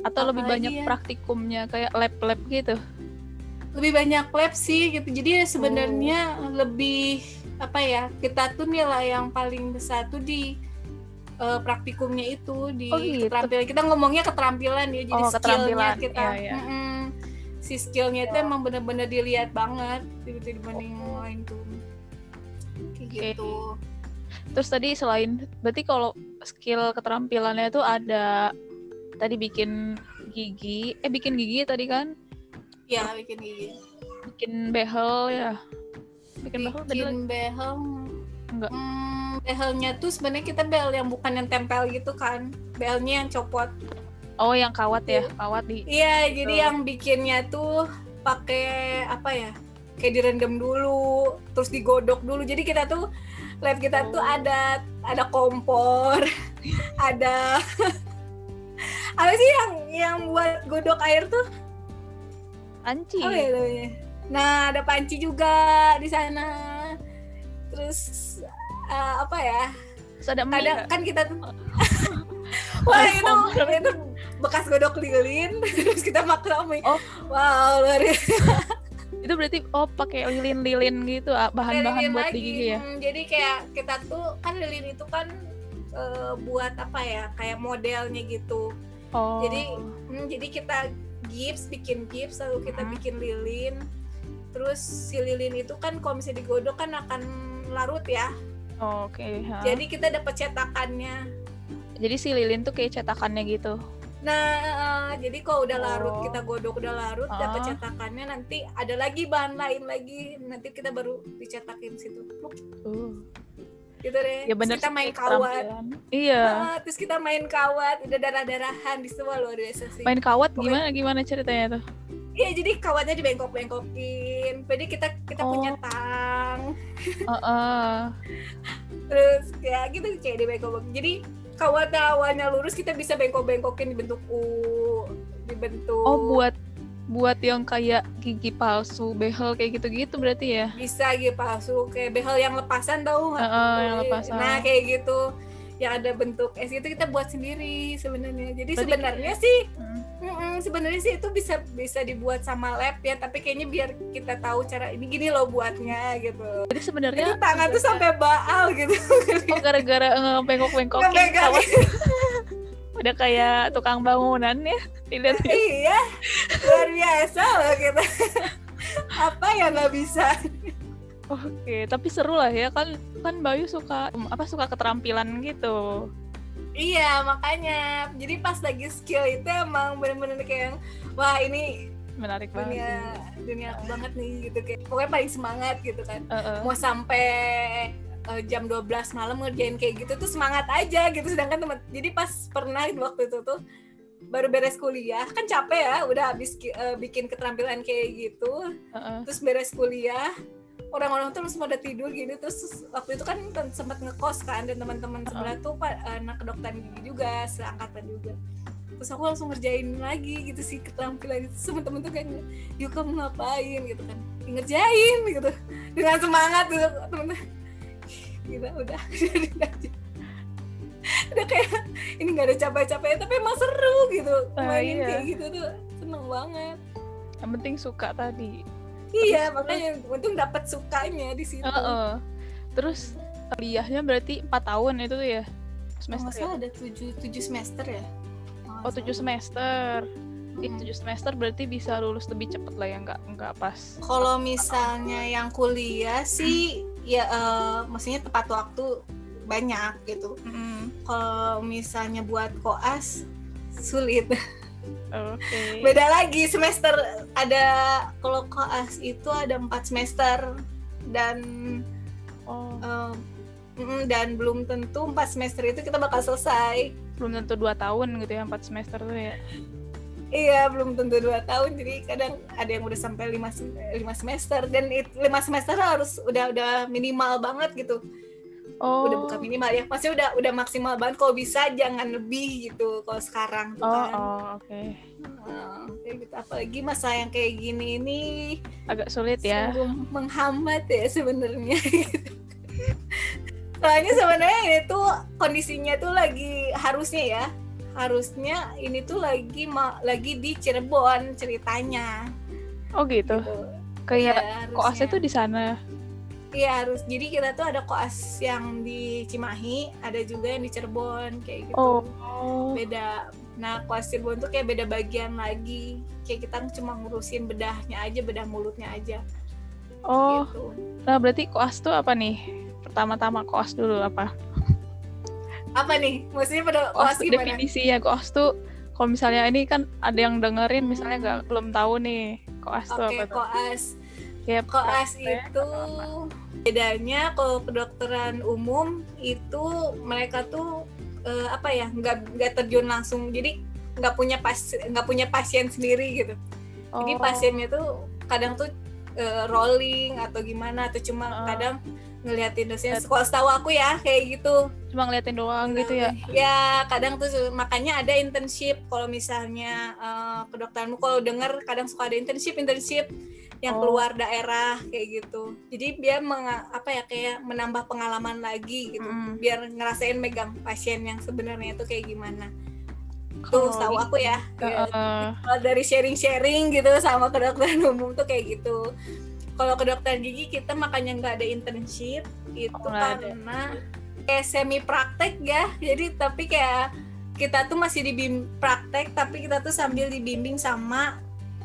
Speaker 1: atau
Speaker 2: Apa
Speaker 1: lebih banyak
Speaker 2: ya?
Speaker 1: praktikumnya kayak lab-lab gitu
Speaker 2: lebih banyak lab sih gitu jadi sebenarnya
Speaker 1: Oh.
Speaker 2: lebih apa ya kita tuh nilai yang paling besar tuh di eh, praktikumnya itu di
Speaker 1: Oh, gitu.
Speaker 2: keterampilan kita ngomongnya keterampilan ya jadi
Speaker 1: Oh,
Speaker 2: skillnya kita
Speaker 1: Iya, iya.
Speaker 2: Mm-mm. si skillnya itu emang bener-bener dilihat banget gitu dibanding yang lain tuh kayak
Speaker 1: Oke.
Speaker 2: gitu
Speaker 1: terus tadi selain berarti kalau skill keterampilannya tuh ada tadi bikin gigi, eh bikin gigi tadi kan,
Speaker 2: ya bikin gigi.
Speaker 1: Bikin behel ya, bikin behel tadi lagi.
Speaker 2: bikin behel.
Speaker 1: Enggak.
Speaker 2: hmm, behelnya tuh sebenarnya kita behel yang bukan yang tempel gitu kan. Behelnya yang copot.
Speaker 1: Oh yang kawat ya, kawat di.
Speaker 2: iya jadi
Speaker 1: Betul.
Speaker 2: yang bikinnya tuh pakai apa ya kayak direndam dulu terus digodok dulu. Jadi kita tuh lab kita tuh
Speaker 1: Oh.
Speaker 2: ada ada kompor ada apa sih yang yang buat godok air tuh
Speaker 1: Anci.
Speaker 2: apa ya namanya nah ada panci juga di sana terus eh, apa ya
Speaker 1: Terus ada mie nggak?
Speaker 2: kan kita tuh wah itu
Speaker 1: kompor.
Speaker 2: itu bekas godok lilin terus kita makan mie
Speaker 1: Oh.
Speaker 2: wow luar biasa
Speaker 1: Itu berarti oh pakai lilin-lilin gitu ah, bahan-bahan buat
Speaker 2: lagi.
Speaker 1: di gigi ya.
Speaker 2: Hmm, jadi kayak kita tuh kan lilin itu kan eh, buat apa ya kayak modelnya gitu
Speaker 1: Oh.
Speaker 2: Jadi hmm, jadi kita gips bikin gips lalu kita
Speaker 1: Hmm.
Speaker 2: bikin lilin terus si lilin itu kan kalau misalnya digodok kan akan larut ya
Speaker 1: Oh, Oke. ha.
Speaker 2: jadi kita dapat cetakannya
Speaker 1: Jadi si lilin tuh kayak cetakannya gitu.
Speaker 2: Nah eh, jadi kalau udah larut
Speaker 1: Oh.
Speaker 2: kita godok udah larut
Speaker 1: Ah.
Speaker 2: dapat cetakannya nanti ada lagi bahan lain lagi nanti kita baru dicetakin situ
Speaker 1: Uh.
Speaker 2: gitu deh
Speaker 1: Ya benar
Speaker 2: Terus kita main kawat.
Speaker 1: Iya.
Speaker 2: Ah, terus kita main kawat udah darah darahan di semua luar biasa sih
Speaker 1: Main kawat
Speaker 2: Pokoknya-
Speaker 1: gimana gimana ceritanya tuh?
Speaker 2: Iya jadi kawatnya dibengkok-bengkokin jadi kita kita
Speaker 1: Oh.
Speaker 2: punya tang
Speaker 1: Heeh.
Speaker 2: terus kayak gitu kayak dibengkok jadi kawat awalnya lurus kita bisa bengkok-bengkokin dibentuk U dibentuk
Speaker 1: Oh buat buat yang kayak gigi palsu, behel kayak gitu-gitu berarti ya?
Speaker 2: bisa gitu palsu kayak behel yang lepasan tahu nggak?
Speaker 1: Heeh, yang lepasan.
Speaker 2: Nah kayak gitu yang ada bentuk es itu kita buat sendiri sebenarnya. Jadi
Speaker 1: Berarti
Speaker 2: sebenarnya sih
Speaker 1: Hmm.
Speaker 2: sebenarnya sih itu bisa bisa dibuat sama lab ya tapi kayaknya biar kita tahu cara ini gini loh buatnya gitu.
Speaker 1: Jadi sebenarnya
Speaker 2: Itu tangan tuh sampai baal gitu.
Speaker 1: oh, gara-gara
Speaker 2: Ngepegang.
Speaker 1: kawat. Udah kayak tukang bangunan ya. Dilihat
Speaker 2: iya luar biasa loh kita. Apa yang nggak bisa?
Speaker 1: Oke, tapi seru lah ya kan kan Bayu suka apa suka keterampilan gitu.
Speaker 2: Iya makanya jadi pas lagi skill itu emang bener-bener kayak yang, wah ini
Speaker 1: Menarik
Speaker 2: dunia
Speaker 1: banget.
Speaker 2: dunia aku banget nih gitu kayak pokoknya paling semangat gitu kan
Speaker 1: Heeh.
Speaker 2: mau sampai eh, jam 12 malam ngerjain kayak gitu tuh semangat aja gitu sedangkan teman jadi pas pernah waktu itu tuh baru beres kuliah kan capek ya udah habis eh, bikin keterampilan kayak gitu
Speaker 1: Heeh.
Speaker 2: terus beres kuliah orang-orang tuh semua udah tidur gitu terus waktu itu kan tem- sempat ngekos kan dan teman-teman sebelah tuh pak anak kedokteran gigi juga seangkatan juga. Terus aku langsung ngerjain lagi gitu sih keterampilan itu. Terus temen-temen tuh kayak yuk kamu ngapain? gitu kan. "Ya, ngerjain gitu. Dengan semangat gitu temen gila udah. Udah kayak ini nggak ada capek-capek tapi emang seru gitu
Speaker 1: Ah,
Speaker 2: mainin
Speaker 1: iya.
Speaker 2: kayak gitu tuh. Seneng banget.
Speaker 1: Yang penting suka tadi.
Speaker 2: Iya makanya untung dapat sukanya di situ
Speaker 1: Heeh. Terus kuliahnya berarti 4 tahun itu tuh ya? Semester
Speaker 2: nggak
Speaker 1: ya?
Speaker 2: ada tujuh, tujuh semester ya
Speaker 1: Oh, 7 semester.
Speaker 2: Hmm.
Speaker 1: 7 semester berarti bisa lulus lebih cepet lah ya, nggak nggak pas.
Speaker 2: Kalau misalnya yang kuliah sih ya eh, maksudnya tepat waktu banyak gitu.
Speaker 1: Mm,
Speaker 2: Kalau misalnya buat koas sulit.
Speaker 1: Oke.
Speaker 2: Beda lagi semester ada kalau koas itu ada empat semester dan
Speaker 1: Oh,
Speaker 2: mm, dan belum tentu empat semester itu kita bakal selesai.
Speaker 1: belum tentu 2 tahun gitu ya, 4 semester tuh ya.
Speaker 2: Iya, belum tentu dua tahun. Jadi kadang ada yang udah sampai lima, lima semester dan lima semester harus udah udah minimal banget gitu.
Speaker 1: Oh.
Speaker 2: Udah bukan minimal ya, pasti udah udah maksimal banget. Kalau bisa jangan lebih gitu. Kalau sekarang tuh
Speaker 1: Oh,
Speaker 2: kan.
Speaker 1: oh, oke.
Speaker 2: Nah, kayak gitu. Apalagi masa yang kayak gini ini
Speaker 1: Agak sulit ya.
Speaker 2: menghambat ya sebenarnya. gitu. Soalnya sebenarnya ini tuh kondisinya tuh lagi harusnya ya, harusnya ini tuh lagi ma- lagi di Cirebon ceritanya.
Speaker 1: Oh gitu.
Speaker 2: Gitu.
Speaker 1: Kayak
Speaker 2: Ya,
Speaker 1: koasnya tuh di sana.
Speaker 2: Iya harus. Jadi kita tuh ada koas yang di Cimahi, ada juga yang di Cirebon kayak gitu.
Speaker 1: Oh.
Speaker 2: Beda. Nah koas Cirebon tuh kayak beda bagian lagi. Kayak kita cuma ngurusin bedahnya aja, bedah mulutnya aja.
Speaker 1: Oh,
Speaker 2: Gitu.
Speaker 1: nah berarti koas tuh apa nih? Pertama-tama koas dulu apa?
Speaker 2: apa nih maksudnya pada
Speaker 1: koas
Speaker 2: koas gimana
Speaker 1: definisinya koas tuh kalau misalnya ini kan ada yang dengerin misalnya nggak belum tahu nih koas tuh
Speaker 2: oke
Speaker 1: apa tuh
Speaker 2: koas
Speaker 1: kayak
Speaker 2: koas itu bedanya kalau kedokteran umum itu mereka tuh eh, apa ya nggak nggak terjun langsung. Jadi nggak punya pas nggak punya pasien sendiri gitu. Jadi
Speaker 1: Oh,
Speaker 2: pasiennya tuh kadang tuh eh, rolling atau gimana atau cuma
Speaker 1: Oh.
Speaker 2: kadang ngeliatin dosen. Kalau setahu aku ya kayak gitu.
Speaker 1: Cuma ngeliatin doang gitu ya?
Speaker 2: Ya kadang tuh makanya ada internship. Kalau misalnya eh, kedokteranmu kalau denger kadang suka ada internship internship yang
Speaker 1: Oh.
Speaker 2: keluar daerah kayak gitu jadi dia menga- apa ya kayak menambah pengalaman lagi gitu
Speaker 1: Mm.
Speaker 2: biar ngerasain megang pasien yang sebenarnya itu kayak gimana tuh setahu
Speaker 1: di-
Speaker 2: aku ya Ya,
Speaker 1: Eh,
Speaker 2: kalau dari sharing-sharing gitu sama kedokteran umum tuh kayak gitu. Kalau kedokteran gigi kita makanya nggak ada internship itu
Speaker 1: Oh, nggak ada.
Speaker 2: karena kayak semi praktek ya. Jadi tapi kayak kita tuh masih dibim praktek tapi kita tuh sambil dibimbing sama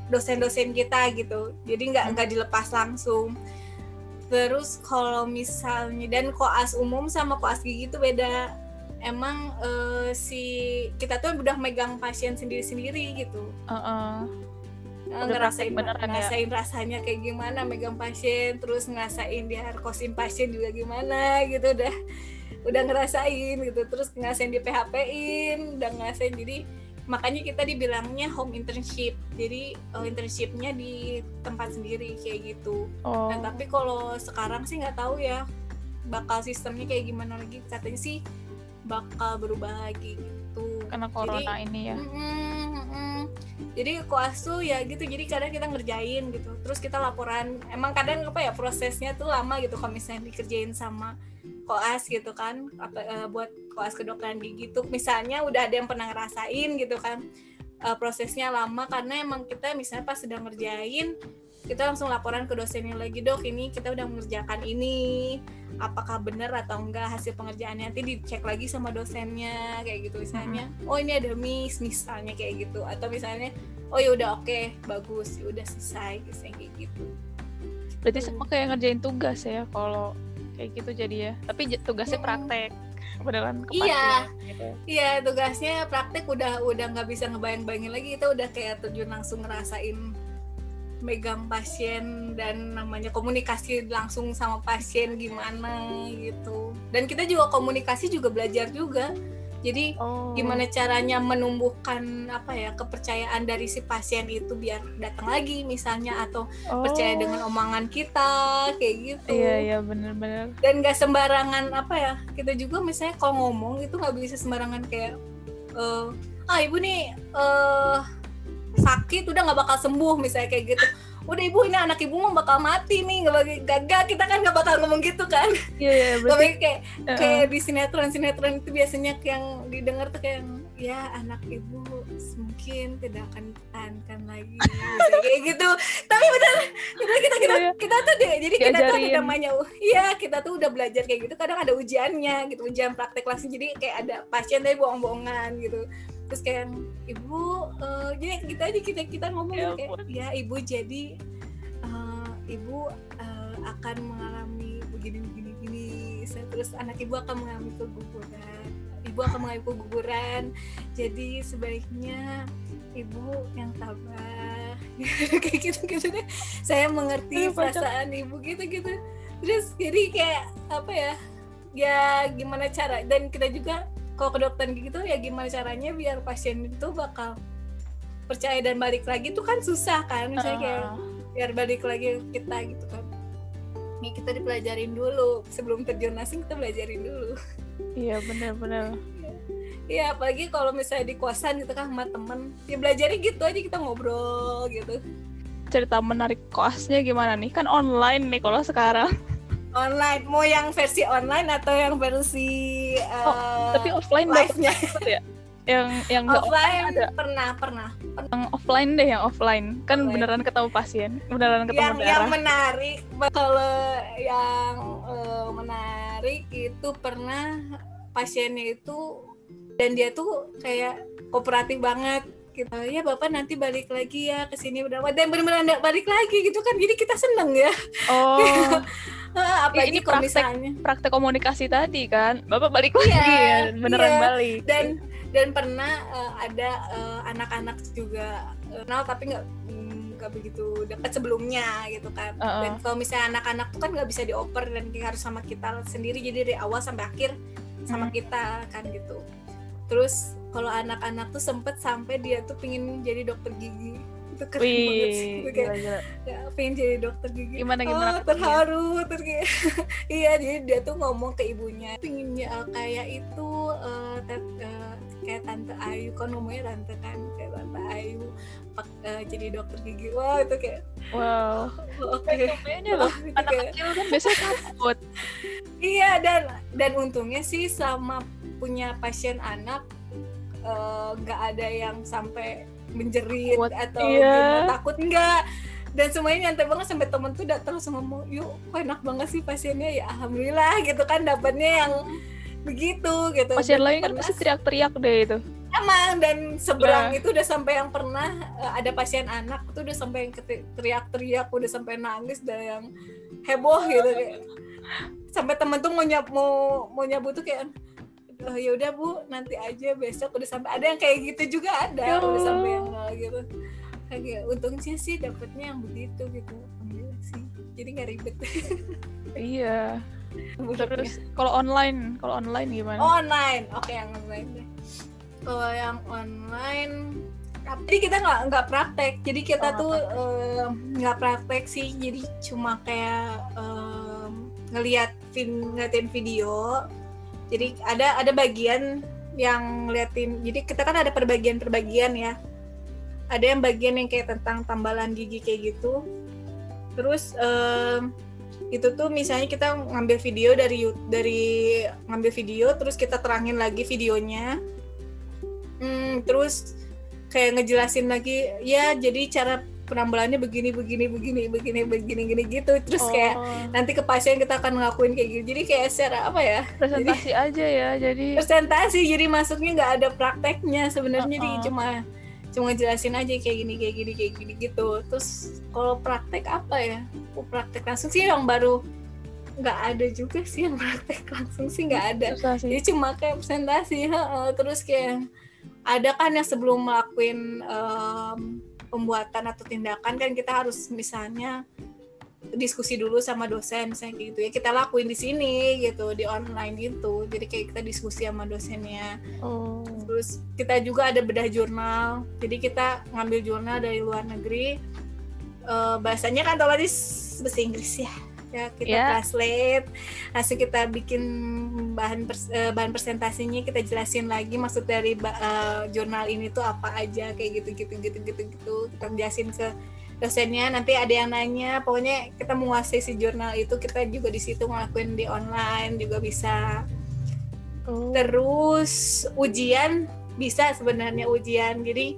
Speaker 2: dosen-dosen kita gitu. Jadi nggak nggak dilepas langsung. Terus kalau misalnya dan koas umum sama koas gigi itu beda. Emang eh, si kita tuh udah megang pasien sendiri-sendiri gitu. Nah,
Speaker 1: Udah
Speaker 2: ngerasain
Speaker 1: beneran ya?
Speaker 2: ngerasain rasanya kayak gimana megang pasien terus ngerasain dia narkosin pasien juga gimana gitu udah udah ngerasain gitu terus ngerasain di PHP-in udah ngerasain jadi makanya kita dibilangnya home internship. Jadi eh, internshipnya di tempat sendiri kayak gitu.
Speaker 1: Oh.
Speaker 2: Nah, tapi kalau sekarang sih nggak tahu ya bakal sistemnya kayak gimana lagi. Katanya sih bakal berubah lagi. gitu
Speaker 1: karena corona ini ya
Speaker 2: mm-mm. Jadi koas tuh ya gitu. Jadi kadang kita ngerjain gitu. Terus kita laporan. Emang kadang apa ya prosesnya tuh lama gitu kalau misalnya dikerjain sama koas gitu kan. Apa eh, buat koas kedokteran gigi tuh misalnya udah ada yang pernah ngerasain gitu kan. Eh, prosesnya lama karena emang kita misalnya pas sedang ngerjain kita langsung laporan ke dosennya lagi dok ini kita udah mengerjakan ini. Apakah benar atau enggak hasil pengerjaannya? Nanti dicek lagi sama dosennya kayak gitu misalnya. Oh ini ada miss misalnya kayak gitu. Atau misalnya oh ya udah oke bagus ya udah selesai kayak gitu.
Speaker 1: Berarti sama kayak ngerjain tugas ya kalau kayak gitu jadi ya. Tapi tugasnya praktek beneran
Speaker 2: Iya.
Speaker 1: pasien gitu.
Speaker 2: iya tugasnya praktek udah udah nggak bisa ngebayang-bayangin lagi. Kita udah kayak terjun langsung ngerasain megang pasien dan namanya komunikasi langsung sama pasien gimana gitu. Dan kita juga komunikasi juga belajar juga. Jadi
Speaker 1: oh.
Speaker 2: gimana caranya menumbuhkan apa ya kepercayaan dari si pasien itu biar datang lagi misalnya atau percaya
Speaker 1: Oh.
Speaker 2: dengan omongan kita kayak gitu.
Speaker 1: Iya iya bener-bener.
Speaker 2: Dan gak sembarangan apa ya kita juga misalnya kalau ngomong itu nggak bisa sembarangan kayak eh, ah ibu nih eh sakit udah nggak bakal sembuh misalnya kayak gitu. Udah ibu ini anak ibu mau bakal mati nih nggak bagi gagal kita kan nggak bakal ngomong gitu kan.
Speaker 1: Iya iya berarti
Speaker 2: tapi kayak
Speaker 1: eh,
Speaker 2: kayak di sinetron sinetron itu biasanya yang didengar tuh kayak ya anak ibu mungkin tidak akan dipertahankan lagi kayak gitu. Tapi benar benar kita kita
Speaker 1: Iya.
Speaker 2: kita tuh deh jadi kita tuh ada namanya iya kita tuh udah belajar kayak gitu kadang ada ujiannya gitu ujian praktek langsung jadi kayak ada pasien dari bohong-bohongan gitu terus kayak ibu eh, jadi kita aja kita kita ngomong
Speaker 1: Ya
Speaker 2: kayak ya ibu jadi eh, ibu eh, akan mengalami begini begini begini. Saya- terus anak ibu akan mengalami keguguran ibu akan mengalami keguguran. Jadi sebaiknya ibu yang tabah. Kayak gitu gitu deh. Saya mengerti
Speaker 1: Aduh, kocak.
Speaker 2: perasaan ibu gitu gitu. Terus jadi kayak apa ya ya gimana cara? Dan kita juga kalau ke dokter gitu ya gimana caranya biar pasien itu bakal percaya dan balik lagi tuh kan susah kan? Misalnya kayak
Speaker 1: Ah.
Speaker 2: biar balik lagi kita gitu kan. Ini kita dipelajarin dulu. Sebelum terjun langsung kita belajarin dulu.
Speaker 1: Iya bener-bener
Speaker 2: Iya apalagi kalau misalnya di kosan gitu kan sama temen. Ya belajarnya gitu aja kita ngobrol gitu.
Speaker 1: Cerita menarik koasnya gimana nih? Kan online nih kalau sekarang
Speaker 2: online. Mau yang versi online atau yang versi uh,
Speaker 1: tapi offline
Speaker 2: live-nya?
Speaker 1: Ya? Yang yang nggak
Speaker 2: offline
Speaker 1: ada.
Speaker 2: pernah pernah.
Speaker 1: Yang offline deh yang offline. Kan
Speaker 2: Offline.
Speaker 1: beneran ketemu pasien. Beneran ketemu
Speaker 2: yang yang menarik kalau yang eh, menarik itu pernah pasiennya itu dan dia tuh kayak kooperatif banget kita ya bapak nanti balik lagi ya ke sini udah dan benar-benar nggak balik lagi gitu kan jadi kita seneng ya
Speaker 1: Oh,
Speaker 2: apalagi
Speaker 1: ini praktek.
Speaker 2: misalnya
Speaker 1: praktek komunikasi tadi kan. Bapak balik
Speaker 2: Iya,
Speaker 1: lagi ya, beneran
Speaker 2: iya.
Speaker 1: balik.
Speaker 2: dan dan pernah eh, ada eh, anak-anak juga eh, kenal tapi nggak mm, nggak begitu dekat sebelumnya gitu kan
Speaker 1: Uh-uh.
Speaker 2: dan kalau misalnya anak-anak tuh kan nggak bisa dioper dan harus sama kita sendiri jadi dari awal sampai akhir sama
Speaker 1: Hmm.
Speaker 2: kita kan gitu terus kalau anak-anak tuh sempet sampai dia tuh pingin jadi dokter gigi itu keren banget sih
Speaker 1: Wih,
Speaker 2: Itu kayak,
Speaker 1: gila, gila.
Speaker 2: ya, pengen jadi dokter gigi
Speaker 1: Gimana, gimana
Speaker 2: oh,
Speaker 1: katanya?
Speaker 2: terharu terus kayak iya jadi dia tuh ngomong ke ibunya pengen ya, kayak itu eh, tet- eh, kayak tante Ayu kan ngomongnya tante kan kayak tante Ayu pak- eh, jadi dokter gigi wah itu kayak
Speaker 1: Wow.
Speaker 2: oh, oke
Speaker 1: Beda loh.
Speaker 2: Itu
Speaker 1: Anak
Speaker 2: kayak-
Speaker 1: kecil kan biasanya takut.
Speaker 2: iya dan dan untungnya sih sama punya pasien anak eh, nggak ada yang sampai menjerit
Speaker 1: Takut,
Speaker 2: atau gimana, takut enggak dan semuanya nyantai banget sampai temen tuh datang langsung ngomong yuk kok enak banget sih pasiennya? Ya alhamdulillah gitu kan dapatnya yang begitu gitu.
Speaker 1: Pasien lain kan pasti teriak-teriak deh itu.
Speaker 2: emang dan seberang
Speaker 1: Iya.
Speaker 2: itu udah sampai yang pernah eh, ada pasien anak tuh udah sampai yang teriak-teriak udah sampai nangis dan yang heboh gitu kayak sampai temen tuh mau nyab mau mau nyabu tuh kayak oh, ya udah bu. Nanti aja besok udah sampai. Ada yang kayak gitu juga ada
Speaker 1: Ya.
Speaker 2: udah sampai yang gitu. Kayak untungnya sih dapetnya yang begitu gitu. Alhamdulillah sih. Jadi nggak ribet.
Speaker 1: Iya. Terus kalau online, kalau online gimana?
Speaker 2: Oh, online. Oke yang online deh. Kalau yang online jadi kita nggak nggak praktek. Jadi kita
Speaker 1: Oh,
Speaker 2: tuh nggak praktek sih. Jadi cuma kayak em, ngelihat vin ngeliatin video jadi ada ada bagian yang ngeliatin jadi kita kan ada perbagian perbagian ya. Ada yang bagian yang kayak tentang tambalan gigi kayak gitu. Terus em, itu tuh misalnya kita ngambil video dari dari ngambil video terus kita terangin lagi videonya. Hmm, terus kayak ngejelasin lagi ya jadi cara penambalannya begini begini begini begini begini begini gitu. Terus kayak
Speaker 1: Oh,
Speaker 2: nanti ke pasien kita akan ngelakuin kayak gitu. Jadi kayak secara apa ya?
Speaker 1: Presentasi aja ya. Jadi
Speaker 2: presentasi jadi masuknya nggak ada prakteknya sebenarnya. Jadi
Speaker 1: Uh-uh.
Speaker 2: cuma cuma ngejelasin aja kayak gini kayak gini kayak gini gitu. Terus kalau praktek apa ya? Oh, praktek langsung sih yang baru nggak ada juga sih yang praktek langsung sih nggak ada. Jadi cuma kayak presentasi heeh. terus kayak ada kan yang sebelum melakukan em, pembuatan atau tindakan kan kita harus misalnya diskusi dulu sama dosen misalnya gitu. Ya kita lakuin di sini gitu di online gitu. Jadi kayak kita diskusi sama dosennya.
Speaker 1: Oh.
Speaker 2: terus kita juga ada bedah jurnal. Jadi kita ngambil jurnal dari luar negeri. Eh, bahasanya kan otomatis bahasa Inggris ya ya kita
Speaker 1: Ya.
Speaker 2: translate hasil kita bikin bahan pers- eh, bahan presentasinya kita jelasin lagi maksud dari eh, jurnal ini tuh apa aja kayak gitu gitu gitu gitu gitu kita jelasin ke dosennya nanti ada yang nanya pokoknya kita menguasai si jurnal itu kita juga di situ ngelakuin di online juga bisa
Speaker 1: Oh.
Speaker 2: terus ujian bisa sebenarnya ujian jadi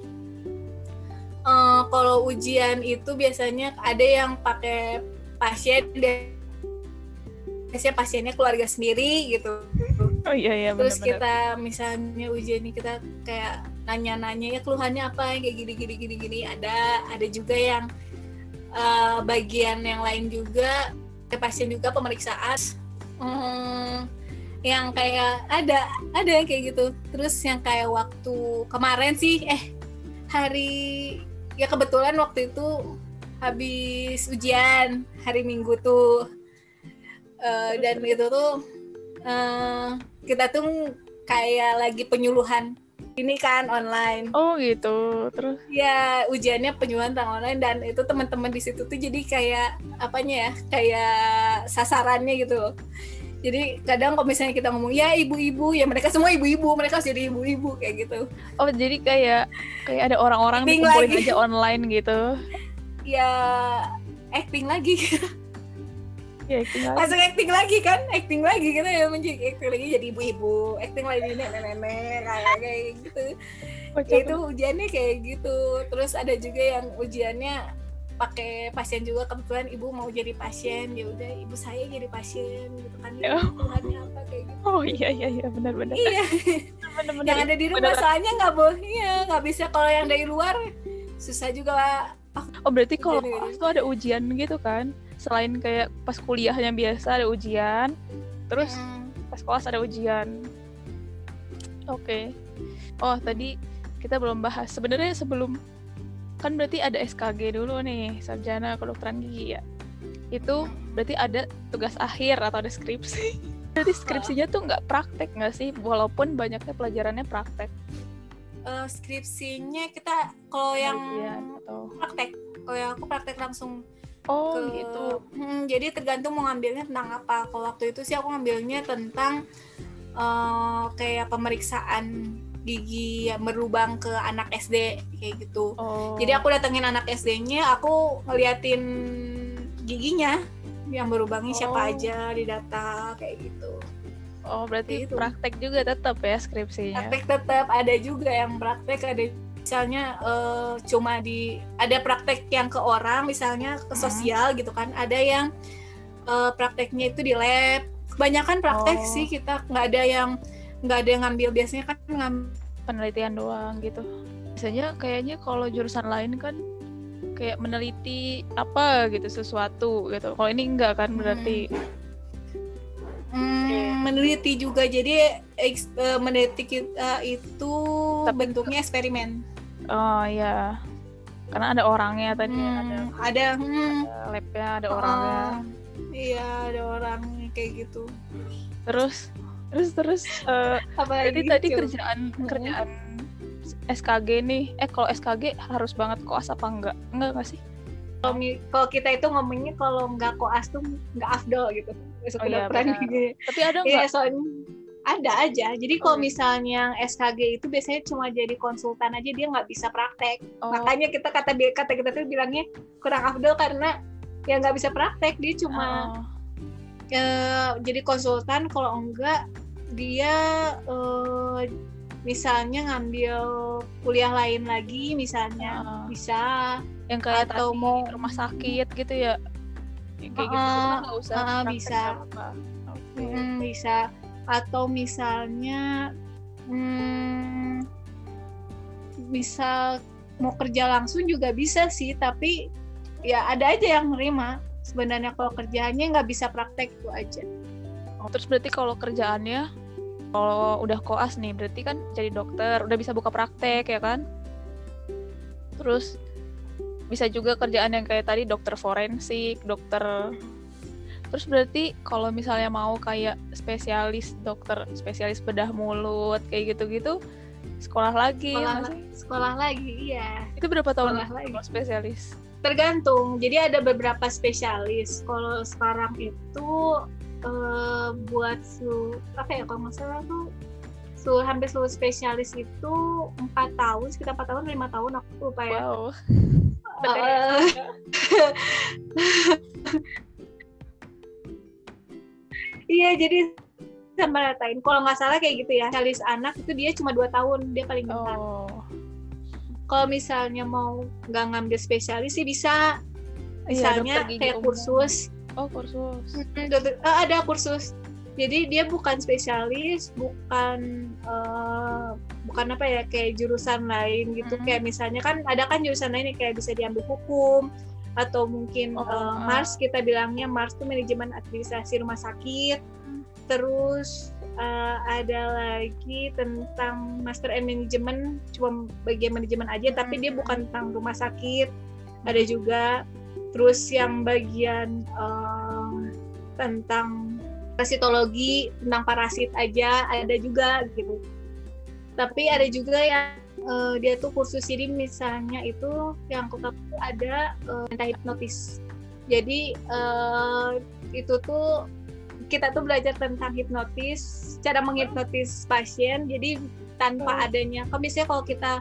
Speaker 2: eh, kalau ujian itu biasanya ada yang pakai pasien dan biasanya pasiennya keluarga sendiri gitu.
Speaker 1: Oh iya iya
Speaker 2: terus
Speaker 1: benar-benar.
Speaker 2: kita misalnya ujian ini kita kayak nanya-nanya ya keluhannya apa? Kayak gini gini gini gini. Ada ada juga yang eh, bagian yang lain juga ada pasien juga pemeriksaan Hmm, yang kayak ada ada yang kayak gitu. Terus yang kayak waktu kemarin sih eh hari ya kebetulan waktu itu habis ujian hari minggu tuh Eh, dan itu tuh eh, kita tuh kayak lagi penyuluhan ini kan online
Speaker 1: Oh gitu. Terus
Speaker 2: ya ujiannya penyuluhan tentang online dan itu teman-teman di situ tuh jadi kayak apanya ya kayak sasarannya gitu loh jadi kadang kalau misalnya kita ngomong ya ibu-ibu ya mereka semua ibu-ibu mereka harus jadi ibu-ibu kayak gitu
Speaker 1: oh jadi kayak kayak ada orang-orang dikumpulin
Speaker 2: lagi.
Speaker 1: aja online gitu.
Speaker 2: Ya acting lagi.
Speaker 1: Ya acting lagi.
Speaker 2: acting lagi kan? Acting lagi gitu ya menjadi acting lagi jadi ibu-ibu acting lagi nenek-nenek kayak kayak gitu.
Speaker 1: Kocak
Speaker 2: ya itu ujiannya kayak gitu. Terus ada juga yang ujiannya pakai pasien juga. Kebetulan ibu mau jadi pasien. Ya udah ibu saya jadi pasien gitu kan.
Speaker 1: Ya.
Speaker 2: apa kayak gitu.
Speaker 1: Oh iya iya iya. Benar-benar.
Speaker 2: iya.
Speaker 1: Benar-benar.
Speaker 2: yang ada di rumah
Speaker 1: Benar.
Speaker 2: soalnya nggak boleh iya nggak bisa. Kalau yang dari luar susah juga
Speaker 1: Oh berarti kalau
Speaker 2: Jadi-
Speaker 1: koas tuh ada ujian gitu kan? Selain kayak pas kuliahnya biasa ada ujian, terus
Speaker 2: Mm.
Speaker 1: pas koas ada ujian. Oke. Oh tadi kita belum bahas. Sebenarnya sebelum kan berarti ada SKG dulu nih sarjana kedokteran gigi ya. Itu berarti ada tugas akhir atau ada skripsi. Berarti skripsinya tuh nggak praktek nggak sih? Walaupun banyaknya pelajarannya praktek.
Speaker 2: Eh, skripsinya kita kalau yang
Speaker 1: Ujian atau
Speaker 2: praktek kalau yang aku praktek langsung
Speaker 1: oh
Speaker 2: ke
Speaker 1: gitu.
Speaker 2: Hmm, jadi tergantung mau ngambilnya tentang apa kalau waktu itu sih aku ngambilnya tentang eh, kayak pemeriksaan gigi yang berlubang ke anak SD kayak gitu
Speaker 1: Oh.
Speaker 2: jadi aku datengin anak SD-nya aku ngeliatin giginya yang berlubangnya siapa
Speaker 1: Oh.
Speaker 2: aja di data kayak gitu
Speaker 1: Oh berarti
Speaker 2: Gitu.
Speaker 1: praktek juga tetap ya skripsinya.
Speaker 2: praktek tetap ada juga yang praktek ada misalnya eh, cuma di ada praktek yang ke orang misalnya ke
Speaker 1: Hmm.
Speaker 2: sosial gitu kan ada yang eh, prakteknya itu di lab kebanyakan praktek
Speaker 1: Oh.
Speaker 2: sih kita nggak ada yang nggak ada yang ngambil biasanya kan ngambil
Speaker 1: penelitian doang gitu. Biasanya kayaknya kalau jurusan lain kan kayak meneliti apa gitu sesuatu gitu. Kalau ini enggak kan berarti.
Speaker 2: Hmm, meneliti juga jadi eks- eh, meneliti kita itu
Speaker 1: Tapi-
Speaker 2: bentuknya eksperimen
Speaker 1: Oh iya. Karena ada orangnya tadi ada
Speaker 2: Hmm, ada hmm,
Speaker 1: ada labnya, ada orangnya.
Speaker 2: oh, iya ada orangnya kayak gitu
Speaker 1: Terus terus terus eh,
Speaker 2: apa
Speaker 1: jadi tadi kerjaan
Speaker 2: Hmm.
Speaker 1: kerjaan SKG nih. Eh kalau SKG harus banget koas apa enggak? Enggak nggak sih?
Speaker 2: kalau kita itu ngomongnya kalau nggak koas tuh nggak afdol gitu
Speaker 1: Oh iya, benar.
Speaker 2: gitu.
Speaker 1: Tapi ada
Speaker 2: Iya
Speaker 1: enggak?
Speaker 2: soalnya ada aja jadi kalau
Speaker 1: Oh, iya.
Speaker 2: misalnya yang SKG itu biasanya cuma jadi konsultan aja dia nggak bisa praktek
Speaker 1: Oh,
Speaker 2: makanya kita kata dia kata kita tuh bilangnya kurang afdol karena ya nggak bisa praktek dia cuma
Speaker 1: oh.
Speaker 2: eh, jadi konsultan kalau enggak dia eh, misalnya ngambil kuliah lain lagi misalnya
Speaker 1: Ah.
Speaker 2: bisa
Speaker 1: yang kayak
Speaker 2: atau mau
Speaker 1: rumah sakit gitu ya yang kayak gitu
Speaker 2: Ah,
Speaker 1: kita nggak usah
Speaker 2: ah,
Speaker 1: praktek
Speaker 2: bisa.
Speaker 1: apa. Oke.
Speaker 2: Mm, bisa atau misalnya hmm, bisa mau kerja langsung juga bisa sih tapi ya ada aja yang nerima sebenarnya kalau kerjaannya nggak bisa praktek itu aja
Speaker 1: Oh, terus berarti kalau kerjaannya kalau udah koas nih berarti kan jadi dokter udah bisa buka praktek ya kan terus bisa juga kerjaan yang kayak tadi dokter forensik dokter terus berarti kalau misalnya mau kayak spesialis dokter spesialis bedah mulut kayak gitu-gitu sekolah lagi
Speaker 2: sekolah,
Speaker 1: nggak sih?
Speaker 2: sekolah lagi iya.
Speaker 1: Itu berapa tahun
Speaker 2: sekolah lagi.
Speaker 1: kalau spesialis?
Speaker 2: Tergantung. Jadi ada beberapa spesialis. Kalau sekarang itu eh, buat su apa ya kalau nggak salah tuh su hampir seluruh spesialis itu empat tahun sekitar empat tahun lima tahun aku lupa ya.
Speaker 1: Wow
Speaker 2: Eh, iya jadi sama ratain. Kalau nggak salah kayak gitu ya spesialis anak itu dia cuma dua tahun dia paling bentar.
Speaker 1: Oh.
Speaker 2: Kalau misalnya mau nggak ngambil spesialis sih bisa.
Speaker 1: Iya,
Speaker 2: misalnya
Speaker 1: gigi
Speaker 2: kayak kursus.
Speaker 1: Oh kursus.
Speaker 2: Dokter- eh, ada kursus. Jadi dia bukan spesialis bukan eh, bukan apa ya kayak jurusan lain gitu
Speaker 1: Mhm.
Speaker 2: kayak misalnya kan ada kan jurusan lain yang kayak bisa diambil hukum atau mungkin
Speaker 1: Oh, ah.
Speaker 2: Mars kita bilangnya Mars tuh manajemen administrasi rumah sakit terus eh, ada lagi tentang master and management cuma bagian manajemen aja tapi dia
Speaker 1: Mhm.
Speaker 2: bukan tentang rumah sakit ada juga terus yang bagian em, tentang parasitologi tentang parasit aja ada juga gitu tapi ada juga yang eh, dia tuh kursus jadi misalnya itu yang aku tahu ada uh, hipnotis jadi eh, itu tuh kita tuh belajar tentang hipnotis cara menghipnotis pasien jadi tanpa
Speaker 1: Oh.
Speaker 2: adanya kalau misalnya kalau kita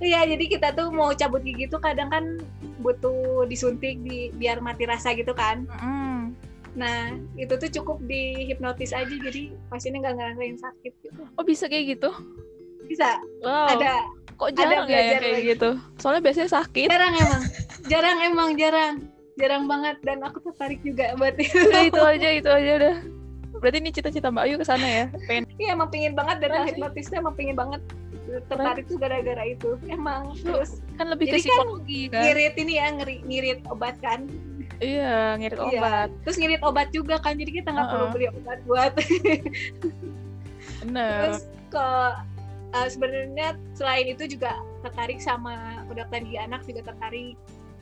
Speaker 2: Iya, jadi kita tuh mau cabut gigi tuh kadang kan butuh disuntik di biar mati rasa gitu kan.
Speaker 1: Mm.
Speaker 2: Nah, itu tuh cukup dihipnotis aja jadi pasiennya nggak ngerasain sakit gitu.
Speaker 1: oh bisa kayak gitu
Speaker 2: Bisa.
Speaker 1: wow.
Speaker 2: Ada
Speaker 1: kok jarang ya yang
Speaker 2: belajar
Speaker 1: kayak
Speaker 2: lagi.
Speaker 1: gitu? Soalnya biasanya sakit.
Speaker 2: Jarang emang. jarang emang jarang. Jarang banget. Dan aku tertarik juga buat itu.
Speaker 1: Udah itu aja itu aja udah. Berarti ini cita-cita Mbak Ayu ke sana ya? Pengen
Speaker 2: iya emang pingin banget. Dan hipnotisnya emang pingin banget. Tertarik tuh gara-gara itu. Emang terus.
Speaker 1: kan lebih ke
Speaker 2: kan
Speaker 1: psikologi kan,
Speaker 2: ngirit ini ya ngiri, ngirit obat kan?
Speaker 1: Iya ngirit
Speaker 2: Iya.
Speaker 1: obat.
Speaker 2: Terus ngirit obat juga kan? Jadi kita nggak perlu
Speaker 1: Uh-uh.
Speaker 2: beli obat buat
Speaker 1: bener.
Speaker 2: Terus ke uh, sebenarnya selain itu juga tertarik sama kedokteran gigi anak juga tertarik.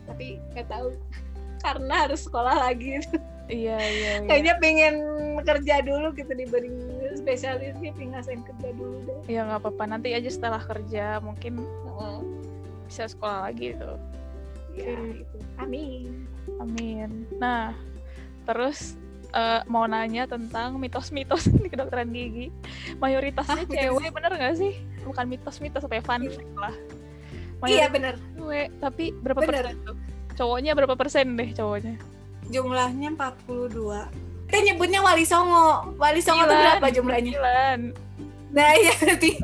Speaker 2: Tapi nggak tahu. Karena harus sekolah lagi.
Speaker 1: Iya iya, iya.
Speaker 2: kayaknya pengen kerja dulu gitu dibanding spesialisnya pengen kerja dulu deh.
Speaker 1: Ya nggak apa-apa. Nanti aja setelah kerja mungkin
Speaker 2: Heeh.
Speaker 1: bisa sekolah lagi tuh
Speaker 2: ya
Speaker 1: Oke.
Speaker 2: itu amin.
Speaker 1: Amin. Nah terus eh, mau nanya tentang mitos-mitos di kedokteran gigi. Mayoritasnya
Speaker 2: Hah, mitos?
Speaker 1: cewek bener nggak sih? Bukan mitos-mitos apa ya fun fact lah.
Speaker 2: Iya
Speaker 1: mayoritas
Speaker 2: bener.
Speaker 1: cewek tapi berapa
Speaker 2: Bener.
Speaker 1: persen tuh? Cowoknya berapa persen deh cowoknya?
Speaker 2: Jumlahnya 42 kita nyebutnya wali songo. Wali songo itu berapa jumlahnya?
Speaker 1: Sembilan.
Speaker 2: nah iya berarti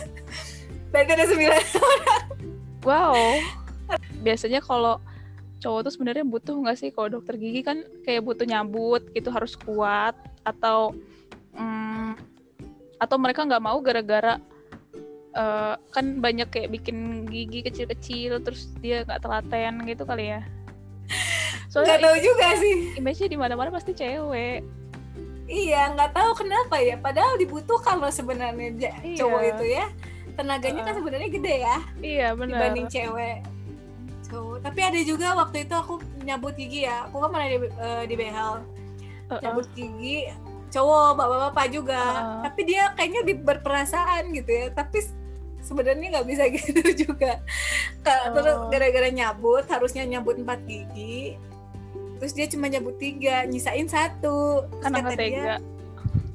Speaker 2: berarti ada sembilan
Speaker 1: wow. Biasanya kalau cowok tuh sebenarnya butuh nggak sih kalau dokter gigi kan kayak butuh nyabut gitu harus kuat atau mm, atau mereka nggak mau gara-gara eh, kan banyak kayak bikin gigi kecil-kecil terus dia nggak telaten gitu kali ya
Speaker 2: nggak
Speaker 1: soalnya
Speaker 2: tahu juga sih
Speaker 1: image-nya di mana-mana pasti cewek
Speaker 2: Iya, nggak tahu kenapa ya. Padahal dibutuhkan loh sebenarnya
Speaker 1: Iya.
Speaker 2: cowok itu ya. Tenaganya kan
Speaker 1: Heeh.
Speaker 2: sebenarnya gede ya
Speaker 1: iya benar
Speaker 2: dibanding cewek. Tapi ada juga waktu itu aku nyabut gigi ya. Aku kan pernah di, eh, di behel nyabut gigi cowok bapak-bapak juga.
Speaker 1: Heeh.
Speaker 2: Tapi dia kayaknya di, berperasaan gitu ya. Tapi sebenarnya nggak bisa gitu juga. Ka- Terus
Speaker 1: Oh.
Speaker 2: gara-gara nyabut harusnya nyabut empat gigi. Terus dia cuma nyabut tiga, nyisain satu. Terus kata dia,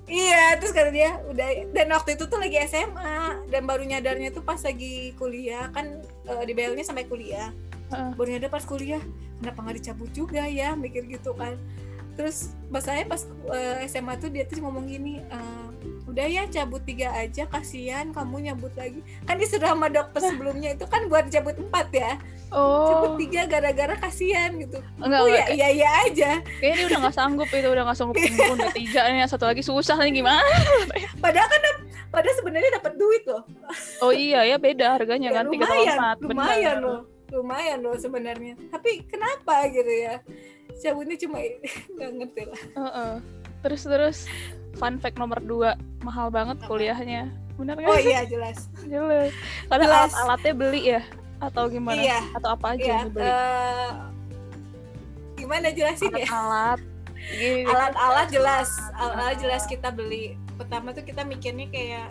Speaker 2: Iya, terus kata dia udah dan waktu itu tuh lagi SMA dan baru nyadarnya tuh pas lagi kuliah kan eh, di BL-nya sampai kuliah.
Speaker 1: Heeh.
Speaker 2: Baru nyadar pas kuliah, kenapa nggak dicabut juga ya, mikir gitu kan. Terus masalahnya pas eh, SMA tuh dia tuh ngomong gini, eh, udah ya cabut tiga aja, kasihan kamu nyabut lagi. Kan disuruh sama dokter sebelumnya itu kan buat cabut empat ya, cabut
Speaker 1: oh
Speaker 2: tiga gara-gara kasihan gitu.
Speaker 1: enggak
Speaker 2: Oh
Speaker 1: enggak
Speaker 2: ya iya iya aja.
Speaker 1: kayaknya dia udah nggak sanggup itu udah nggak sanggup pun udah tiga nih satu lagi susah nih gimana
Speaker 2: Padahal kan padahal sebenarnya dapat duit loh.
Speaker 1: oh iya ya beda harganya
Speaker 2: Ya,
Speaker 1: kan tiga
Speaker 2: lumayan,
Speaker 1: empat
Speaker 2: lumayan loh lumayan loh sebenarnya. Tapi kenapa gitu ya? Cabutnya cuma nggak ngerti lah.
Speaker 1: Heeh. terus terus. Fun fact nomor dua. Mahal banget kuliahnya. Benar nggak?
Speaker 2: Oh iya jelas.
Speaker 1: Jelas. Karena
Speaker 2: Jelas.
Speaker 1: alat-alatnya beli ya? Atau gimana?
Speaker 2: Iya.
Speaker 1: Atau apa aja
Speaker 2: iya
Speaker 1: yang dibeli?
Speaker 2: eh, gimana jelasin ya?
Speaker 1: Alat-alat. Gini,
Speaker 2: alat-alat jelas. Alat-alat jelas kita beli. Pertama tuh kita mikirnya kayak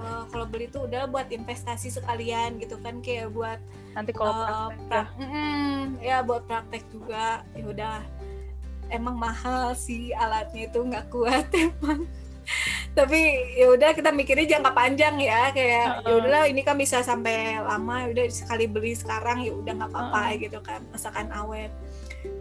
Speaker 2: eh, kalau beli tuh udah buat investasi sekalian gitu kan. Kayak buat
Speaker 1: nanti kalau
Speaker 2: eh,
Speaker 1: praktek ya.
Speaker 2: pra- Mm-mm, ya buat praktek juga ya udah emang mahal sih alatnya itu nggak kuat emang tapi ya udah kita mikirnya jangka panjang ya kayak ya
Speaker 1: Heeh.
Speaker 2: udahlah ini kan bisa sampai lama ya udah sekali beli sekarang ya udah nggak apa-apa gitu kan masakan awet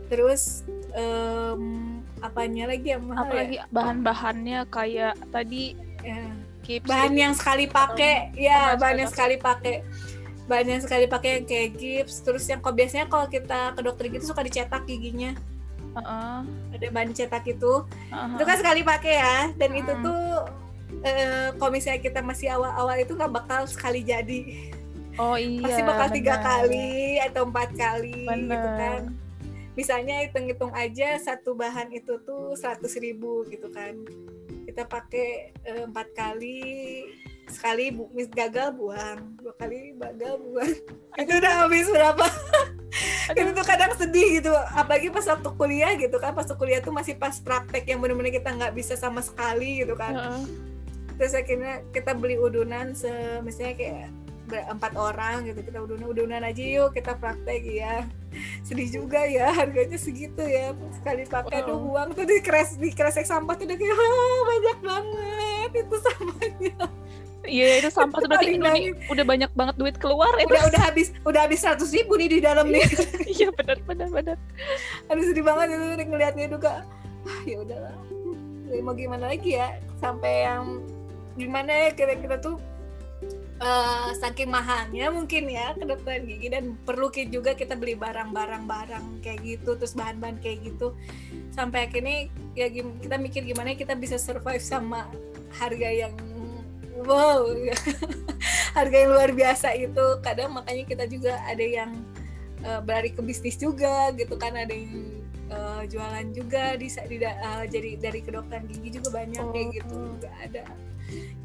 Speaker 2: terus em, apanya lagi yang mahal
Speaker 1: apalagi bahan-bahannya kayak tadi
Speaker 2: ya? Ya.
Speaker 1: gips
Speaker 2: bahan yang sekali pakai ya
Speaker 1: bahan
Speaker 2: yang
Speaker 1: sekali
Speaker 2: pakai bahan yang sekali pakai yang kayak gips terus yang kok biasanya kalau kita ke dokter gitu suka dicetak giginya.
Speaker 1: Heeh,
Speaker 2: ada bahan cetak itu.
Speaker 1: Heeh.
Speaker 2: itu kan sekali pakai ya. Dan itu
Speaker 1: Hmm.
Speaker 2: tuh eh, kalau misalnya kita masih awal-awal itu nggak bakal sekali jadi.
Speaker 1: Oh iya
Speaker 2: pasti bakal tiga kali atau empat kali gitu
Speaker 1: Bener.
Speaker 2: kan. Misalnya hitung-hitung aja satu bahan itu tuh seratus ribu gitu kan kita pakai eh, empat kali sekali bu mis gagal buang dua kali gagal buang. Itu udah habis berapa? Itu tuh kadang sedih gitu apalagi pas waktu kuliah gitu kan pas waktu kuliah tuh masih pas praktek yang bener-bener kita nggak bisa sama sekali gitu kan.
Speaker 1: Heeh.
Speaker 2: terus akhirnya kita beli udunan se misalnya kayak berempat orang gitu. Kita udunan udunan aja yuk kita praktek ya sedih juga ya harganya segitu ya. Sekali pakai tuh
Speaker 1: Wow.
Speaker 2: buang tuh di kres di kresek sampah tuh udah kayak "Wah, banyak banget itu sampahnya.
Speaker 1: Iya itu sampah tuh berarti nih udah banyak banget duit keluar itu.
Speaker 2: udah udah habis udah habis seratus ribu nih di dalam nih.
Speaker 1: Iya benar benar benar.
Speaker 2: aduh sedih banget itu ngelihatnya juga ah ya udahlah. Mau gimana lagi ya? Sampai yang gimana ya kita tuh uh, saking mahalnya mungkin ya kedokteran gigi. Dan perlu juga kita beli barang-barang barang kayak gitu terus bahan-bahan kayak gitu. Sampai akhirnya ya kita mikir gimana kita bisa survive sama harga yang wow harga yang luar biasa itu. Kadang makanya kita juga ada yang uh, berlari ke bisnis juga gitu kan. Ada yang uh, jualan juga di, di uh, jadi dari kedokteran gigi juga banyak oh. kayak gitu. Juga ada.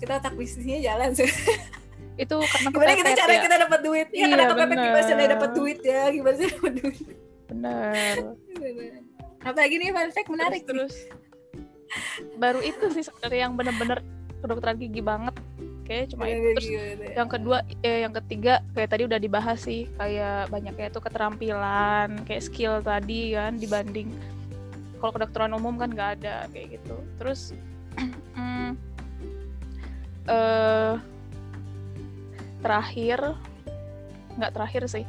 Speaker 2: Kita otak bisnisnya jalan sih
Speaker 1: itu karena
Speaker 2: gimana kita cara ya? kita dapat duit? Ya iya, karena kepepet gimana sih dapat duit ya? Gimana sih dapat duit?
Speaker 1: Benar
Speaker 2: apalagi nih fun fact menarik
Speaker 1: terus, terus. baru itu sih sebenarnya yang benar-benar kedokteran gigi banget. Kayak cuma itu. terus yang kedua eh, yang ketiga kayak tadi udah dibahas sih. Kayak banyak kayak itu keterampilan kayak skill tadi kan dibanding kalau kedokteran umum kan nggak ada kayak gitu. Terus mm, uh, terakhir nggak terakhir sih.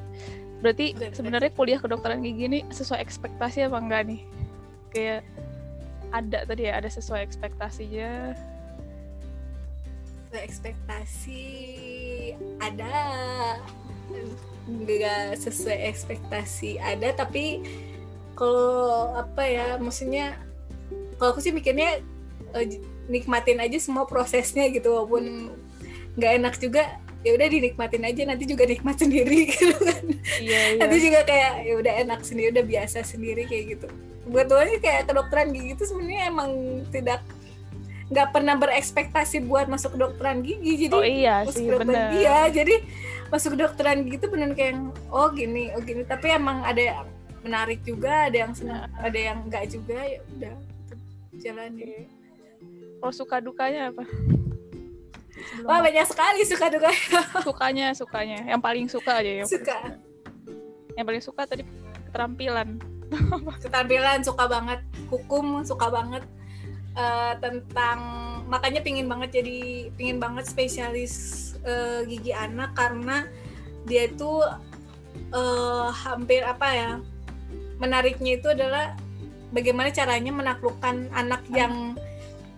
Speaker 1: Berarti sebenarnya kuliah kedokteran gigi ini sesuai ekspektasi apa enggak nih? Kayak ada tadi ya ada sesuai ekspektasinya.
Speaker 2: Sesuai ekspektasi ada. Nggak sesuai ekspektasi ada tapi kalau apa ya maksudnya kalau aku sih mikirnya uh, nikmatin aja semua prosesnya gitu walaupun nggak enak juga ya udah dinikmatin aja nanti juga nikmat sendiri gitu kan. Iya, iya. nanti juga kayak ya udah enak sendiri udah biasa sendiri kayak gitu. Sebetulnya kayak kedokteran gigi itu sebenarnya emang tidak nggak pernah berekspektasi buat masuk kedokteran gigi. Jadi
Speaker 1: oh iya
Speaker 2: masuk sih bener iya jadi masuk kedokteran gigi itu benar kayak oh gini oh gini. Tapi emang ada yang menarik juga ada yang senang nah. ada yang enggak juga ya udah jalan okay.
Speaker 1: oh suka dukanya apa
Speaker 2: Sebelum Wah banyak sekali suka duka.
Speaker 1: Sukanya, sukanya. Yang paling suka aja ya.
Speaker 2: Suka.
Speaker 1: Yang paling suka tadi keterampilan.
Speaker 2: keterampilan suka banget. Hukum suka banget. Uh, tentang makanya pingin banget jadi pingin banget spesialis uh, gigi anak karena dia itu uh, hampir apa ya menariknya itu adalah bagaimana caranya menaklukkan anak yang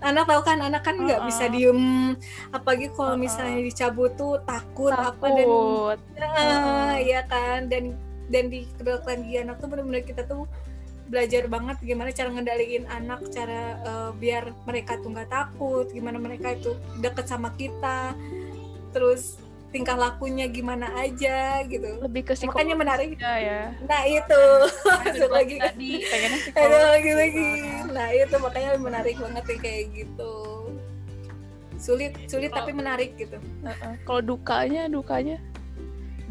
Speaker 2: anak tahu kan anak kan nggak uh -uh. bisa diem apalagi kalau uh -uh. misalnya dicabut tuh takut, takut. apa dan uh, ya kan dan dan di kedokteran gigi anak tuh benar-benar kita tuh belajar banget gimana cara ngendaliin anak cara uh, biar mereka tuh nggak takut gimana mereka itu deket sama kita terus tingkah lakunya gimana aja gitu.
Speaker 1: Lebih ke
Speaker 2: makanya menarik.
Speaker 1: ya, ya.
Speaker 2: nah itu. Masuk lagi.
Speaker 1: tadi
Speaker 2: ada lagi lagi. nah itu makanya menarik banget nih kayak gitu. Sulit sulit kalo, tapi menarik gitu.
Speaker 1: Uh -uh. kalau dukanya dukanya?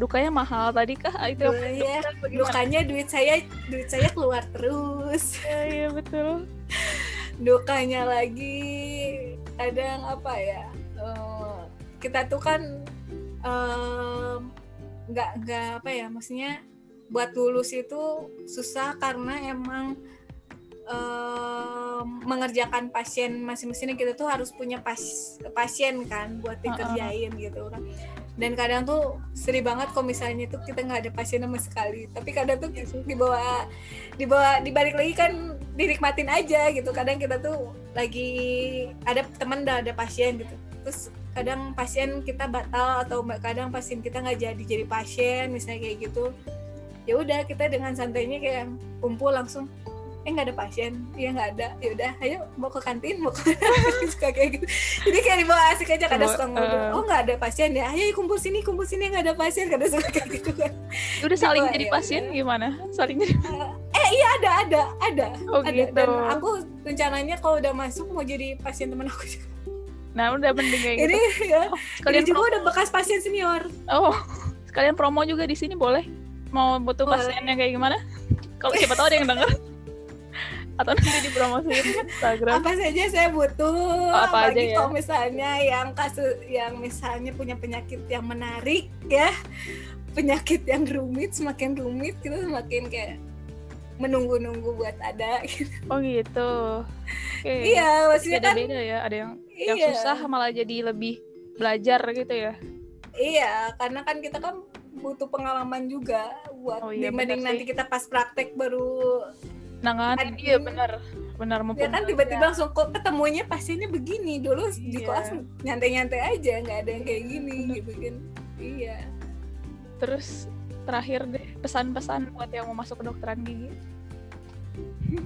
Speaker 1: Dukanya mahal tadi kah? Ah, itu
Speaker 2: ya, dukanya duit saya duit saya keluar terus.
Speaker 1: Ya, iya betul.
Speaker 2: Dukanya lagi kadang apa ya uh, kita tuh kan nggak um, nggak apa ya maksudnya buat lulus itu susah karena emang um, mengerjakan pasien masing-masing kita tuh harus punya pas pasien kan buat dikerjain uh -uh. gitu. Kan dan kadang tuh seri banget kalau misalnya tuh kita nggak ada pasien sama sekali. Tapi kadang tuh dibawa dibawa dibalik lagi kan dinikmatin aja gitu. Kadang kita tuh lagi ada teman udah ada pasien gitu. Terus kadang pasien kita batal atau kadang pasien kita nggak jadi jadi pasien misalnya kayak gitu. Ya udah kita dengan santainya kayak kumpul langsung eh nggak ada pasien. Iya nggak ada. Ya udah ayo mau ke kantin mau ke suka kayak gitu. Jadi kayak dibawa asik aja kadang suka ngobrol uh, oh nggak ada pasien ya? Ayo kumpul sini kumpul sini nggak ada pasien. Kadang suka kayak gitu. Kan
Speaker 1: udah saling jadi ya pasien ya. gimana? Saling jadi
Speaker 2: uh, eh iya ada ada ada
Speaker 1: oh,
Speaker 2: ada.
Speaker 1: gitu.
Speaker 2: dan aku rencananya kalau udah masuk mau jadi pasien teman aku juga
Speaker 1: Nah udah mending kayak
Speaker 2: gitu. Ini ya, sekalian ini juga udah bekas pasien senior.
Speaker 1: Oh, sekalian promo juga di sini boleh? Mau butuh boleh. pasien yang kayak gimana? Kalau siapa tahu ada yang denger. Atau nanti dipromosiin di Instagram.
Speaker 2: Apa saja saya butuh. Oh, apa aja ya? kalau misalnya yang kasus yang misalnya punya penyakit yang menarik ya. Penyakit yang rumit, semakin rumit kita semakin kayak menunggu-nunggu buat ada gitu.
Speaker 1: Oh gitu.
Speaker 2: Okay. Iya, maksudnya
Speaker 1: beda -beda kan ya. Ada yang iya. yang susah malah jadi lebih belajar gitu ya.
Speaker 2: Iya, karena kan kita kan butuh pengalaman juga buat oh, iya, dibanding nanti kita pas praktek baru Admin.
Speaker 1: iya benar. Benar
Speaker 2: ya kan tiba-tiba langsung kok ketemunya pasiennya begini. Dulu di
Speaker 1: Iya.
Speaker 2: kelas nyantai-nyantai aja nggak ada yang kayak gini gitu kan. Iya.
Speaker 1: Terus terakhir deh pesan-pesan buat yang mau masuk kedokteran gigi.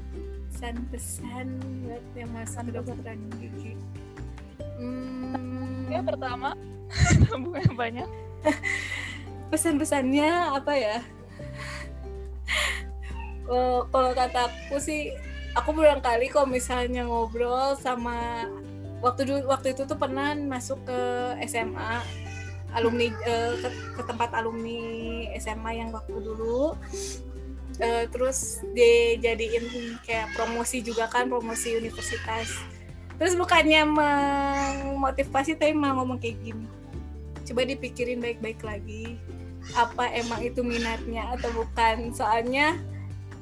Speaker 2: Pesan-pesan buat yang masuk kedokteran gigi hmm,
Speaker 1: ya pertama. Bukan banyak.
Speaker 2: Pesan-pesannya apa ya? Eh, kalau kata aku sih aku berulang kali kalau misalnya ngobrol sama waktu dulu waktu itu tuh pernah masuk ke SMA alumni eh, ke, ke tempat alumni SMA yang waktu dulu. Eh, terus dijadiin kayak promosi juga kan promosi universitas terus bukannya memotivasi tapi malah ngomong kayak gini. Coba dipikirin baik-baik lagi. Apa emang itu minatnya atau bukan? Soalnya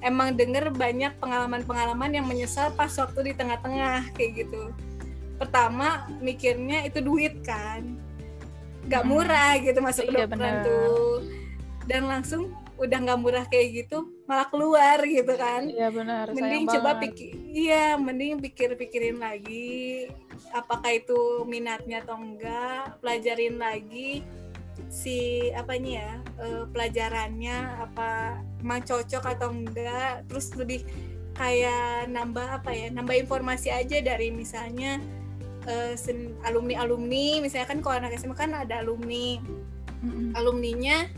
Speaker 2: emang denger banyak pengalaman-pengalaman yang menyesal pas waktu di tengah-tengah kayak gitu. Pertama mikirnya itu duit kan. Nggak
Speaker 1: Hmm.
Speaker 2: murah gitu masuk
Speaker 1: Iya,
Speaker 2: kedokteran
Speaker 1: bener.
Speaker 2: tuh. Dan langsung udah nggak murah kayak gitu malah keluar gitu kan.
Speaker 1: Iya benar.
Speaker 2: Mending
Speaker 1: sayang
Speaker 2: coba pikir iya mending pikir-pikirin lagi apakah itu minatnya atau enggak. Pelajarin lagi si apanya ya eh, pelajarannya apa emang cocok atau enggak. Terus lebih kayak nambah apa ya nambah informasi aja dari misalnya alumni alumni misalnya kan kalau anak SMA kan ada alumni.
Speaker 1: Mm-mm.
Speaker 2: alumninya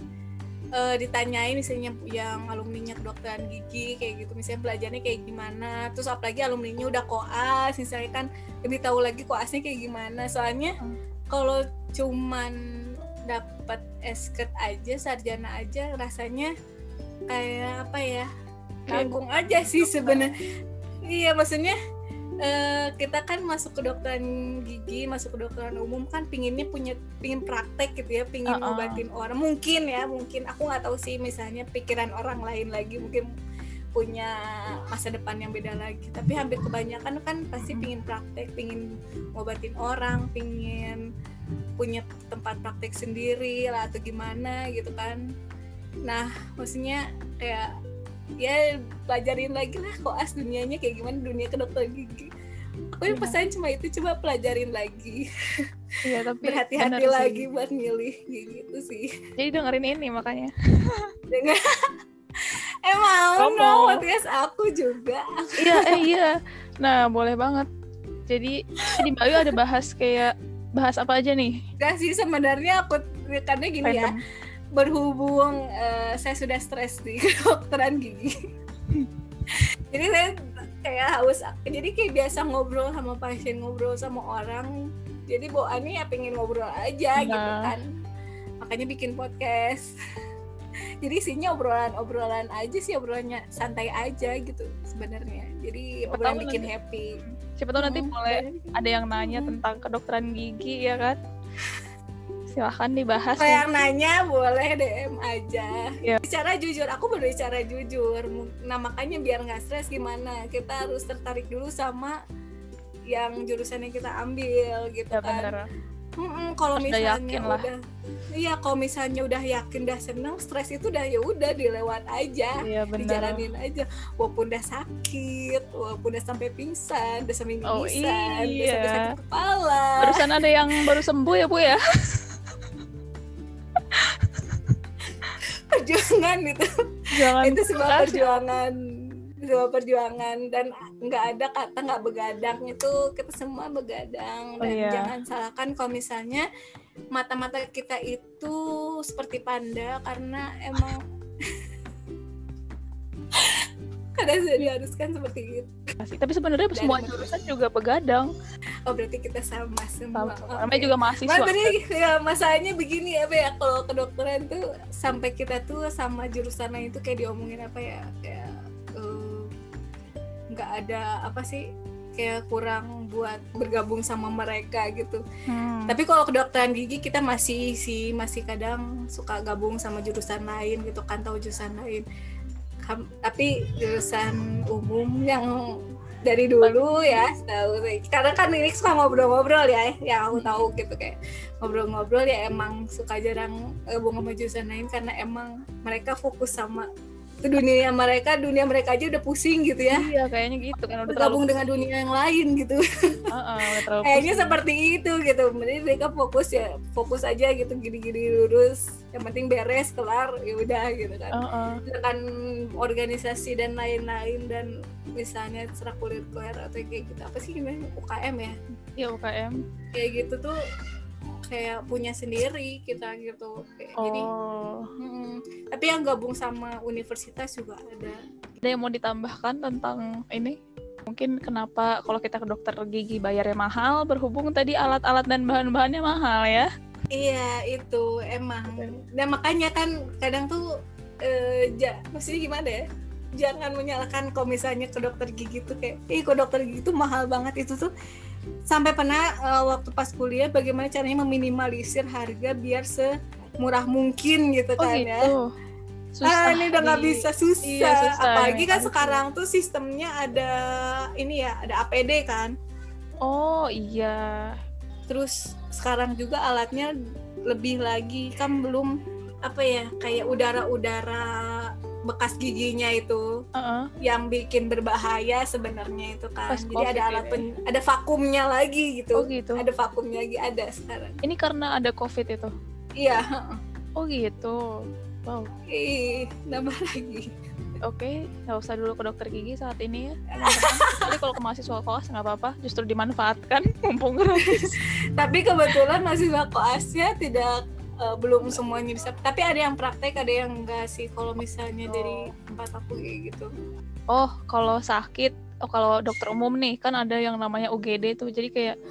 Speaker 2: eh, ditanyain misalnya yang alumninya kedokteran gigi kayak gitu. Misalnya belajarnya kayak gimana. Terus apalagi alumninya udah koas misalnya kan lebih tahu lagi koasnya kayak gimana. Soalnya
Speaker 1: Hmm.
Speaker 2: kalau cuman dapat esket aja sarjana aja rasanya kayak apa ya? Nanggung aja sih sebenarnya. Iya maksudnya eh, kita kan masuk ke kedokteran gigi masuk ke kedokteran umum kan pinginnya punya pingin praktek gitu ya pingin
Speaker 1: Uh-uh.
Speaker 2: ngobatin orang. Mungkin ya mungkin. Aku nggak tahu sih misalnya pikiran orang lain lagi mungkin punya masa depan yang beda lagi. Tapi hampir kebanyakan kan pasti pingin praktek pingin ngobatin orang pingin punya tempat praktek sendiri lah atau gimana gitu kan. Nah maksudnya kayak ya pelajarin lagi lah koas dunianya kayak gimana dunia kedokteran gigi. Aku yang
Speaker 1: Iya.
Speaker 2: pesan cuma itu coba pelajarin lagi.
Speaker 1: Iya tapi
Speaker 2: berhati-hati
Speaker 1: benar sih.
Speaker 2: lagi buat milih gitu sih.
Speaker 1: Jadi dengerin ini makanya.
Speaker 2: Dengan emang
Speaker 1: Kamu.
Speaker 2: no podcast aku juga.
Speaker 1: Iya eh iya. Nah boleh banget. Jadi di Bayu ada bahas kayak bahas apa aja nih?
Speaker 2: Gak sih sebenarnya aku karena gini ya.
Speaker 1: Random.
Speaker 2: Berhubung eh, saya sudah stres di kedokteran gigi. Jadi saya kayak haus jadi kayak biasa ngobrol sama pasien ngobrol sama orang. Jadi bawaannya ya pengen ngobrol aja gitu
Speaker 1: Nah.
Speaker 2: kan. Makanya bikin podcast. Jadi isinya obrolan-obrolan aja sih obrolannya santai aja gitu sebenarnya. Jadi
Speaker 1: Siapa
Speaker 2: obrolan bikin
Speaker 1: nanti-
Speaker 2: happy.
Speaker 1: siapa tahu nanti
Speaker 2: Hmm,
Speaker 1: boleh
Speaker 2: obrolan-
Speaker 1: ada yang nanya
Speaker 2: Hmm.
Speaker 1: tentang kedokteran gigi ya kan silahkan dibahas
Speaker 2: Kalau yang nanya boleh DM aja.
Speaker 1: Iya.
Speaker 2: Bicara jujur, aku berbicara jujur. Nah makanya biar nggak stres gimana, kita harus tertarik dulu sama yang jurusan yang kita ambil gitu
Speaker 1: ya
Speaker 2: kan.
Speaker 1: bener
Speaker 2: Mm-mm, kalau
Speaker 1: Harus udah
Speaker 2: misalnya
Speaker 1: yakin lah.
Speaker 2: udah, iya kalau misalnya udah yakin, udah seneng, stres itu udah ya udah dilewat aja.
Speaker 1: iya bener
Speaker 2: dijalanin aja walaupun udah sakit walaupun udah sampai pingsan udah sampai
Speaker 1: Oh,
Speaker 2: mimisan udah
Speaker 1: iya.
Speaker 2: sampai sakit kepala
Speaker 1: barusan ada yang baru sembuh ya bu ya
Speaker 2: perjuangan itu.
Speaker 1: Jangan
Speaker 2: itu sebuah perjuangan. Sebuah perjuangan. Dan nggak ada kata nggak begadang. Itu kita semua begadang.
Speaker 1: Oh,
Speaker 2: dan
Speaker 1: iya.
Speaker 2: jangan salahkan kalau misalnya mata-mata kita itu seperti panda karena emang kadang sudah diharuskan seperti itu
Speaker 1: tapi sebenarnya semua jurusan juga begadang
Speaker 2: oh berarti kita sama semua
Speaker 1: sama namanya
Speaker 2: Oke.
Speaker 1: juga
Speaker 2: Mas
Speaker 1: mahasiswa
Speaker 2: tadi ya masalahnya begini apa ya kalau kedokteran tuh sampai kita tuh sama jurusan lain tuh kayak diomongin apa ya kayak eh, nggak ada apa sih kayak kurang buat bergabung sama mereka gitu.
Speaker 1: Hmm.
Speaker 2: Tapi kalau kedokteran gigi kita masih sih masih kadang suka gabung sama jurusan lain gitu kan tahu jurusan lain. Tapi jurusan umum yang dari dulu ya tahu karena kan ini suka ngobrol-ngobrol ya yang aku tahu gitu kayak ngobrol-ngobrol ya emang suka jarang gabung sama jurusan lain karena emang mereka fokus sama ke dunia mereka dunia mereka aja udah pusing gitu ya.
Speaker 1: Iya kayaknya gitu kan udah
Speaker 2: bergabung dengan dunia yang lain gitu.
Speaker 1: Uh, terlalu
Speaker 2: kayaknya seperti itu gitu. Jadi mereka fokus ya fokus aja gitu gini-gini lurus. Yang penting beres kelar ya udah gitu kan.
Speaker 1: Uh, uh.
Speaker 2: sedangkan organisasi dan lain-lain dan misalnya ekstrakurikuler atau kayak gitu. Apa sih gimana UKM ya?
Speaker 1: Iya UKM
Speaker 2: kayak gitu tuh kayak punya sendiri kita gitu. Kayak jadi
Speaker 1: oh.
Speaker 2: mm, tapi yang gabung sama universitas juga ada.
Speaker 1: Ada yang mau ditambahkan tentang ini? Mungkin kenapa kalau kita ke dokter gigi bayarnya mahal berhubung tadi alat-alat dan bahan-bahannya mahal ya?
Speaker 2: Iya itu emang. Dan makanya kan kadang tuh eh, ja, maksudnya gimana ya? Jangan menyalahkan kalau misalnya ke dokter gigi tuh kayak ih ke dokter gigi tuh mahal banget itu tuh sampai pernah eh, waktu pas kuliah bagaimana caranya meminimalisir harga biar semurah mungkin gitu
Speaker 1: oh
Speaker 2: kan ya.
Speaker 1: gitu.
Speaker 2: Ah ini udah nggak bisa susah,
Speaker 1: Iya, susah
Speaker 2: apalagi kan sekarang tuh sistemnya ada ini ya ada APD kan.
Speaker 1: Oh iya.
Speaker 2: Terus sekarang juga alatnya lebih lagi kan belum apa ya kayak udara-udara bekas giginya itu
Speaker 1: Uh-uh.
Speaker 2: yang bikin berbahaya sebenarnya itu kan.
Speaker 1: Pas
Speaker 2: jadi ada alat
Speaker 1: ini.
Speaker 2: pen- ada vakumnya lagi gitu.
Speaker 1: Oh gitu.
Speaker 2: Ada vakumnya lagi ada sekarang.
Speaker 1: Ini karena ada covid itu?
Speaker 2: Iya.
Speaker 1: Oh gitu. Wow.
Speaker 2: Ih nambah lagi.
Speaker 1: Oke, nggak usah dulu ke dokter gigi saat ini ya. Jadi kalau ke mahasiswa koas nggak apa-apa, justru dimanfaatkan mumpung gratis.
Speaker 2: tapi kebetulan mahasiswa koasnya tidak eh, belum semuanya bisa tapi ada yang praktek ada yang enggak sih kalau misalnya dari tempat aku kayak gitu
Speaker 1: Oh, kalau sakit, oh kalau dokter umum nih kan ada yang namanya UGD tuh. Jadi kayak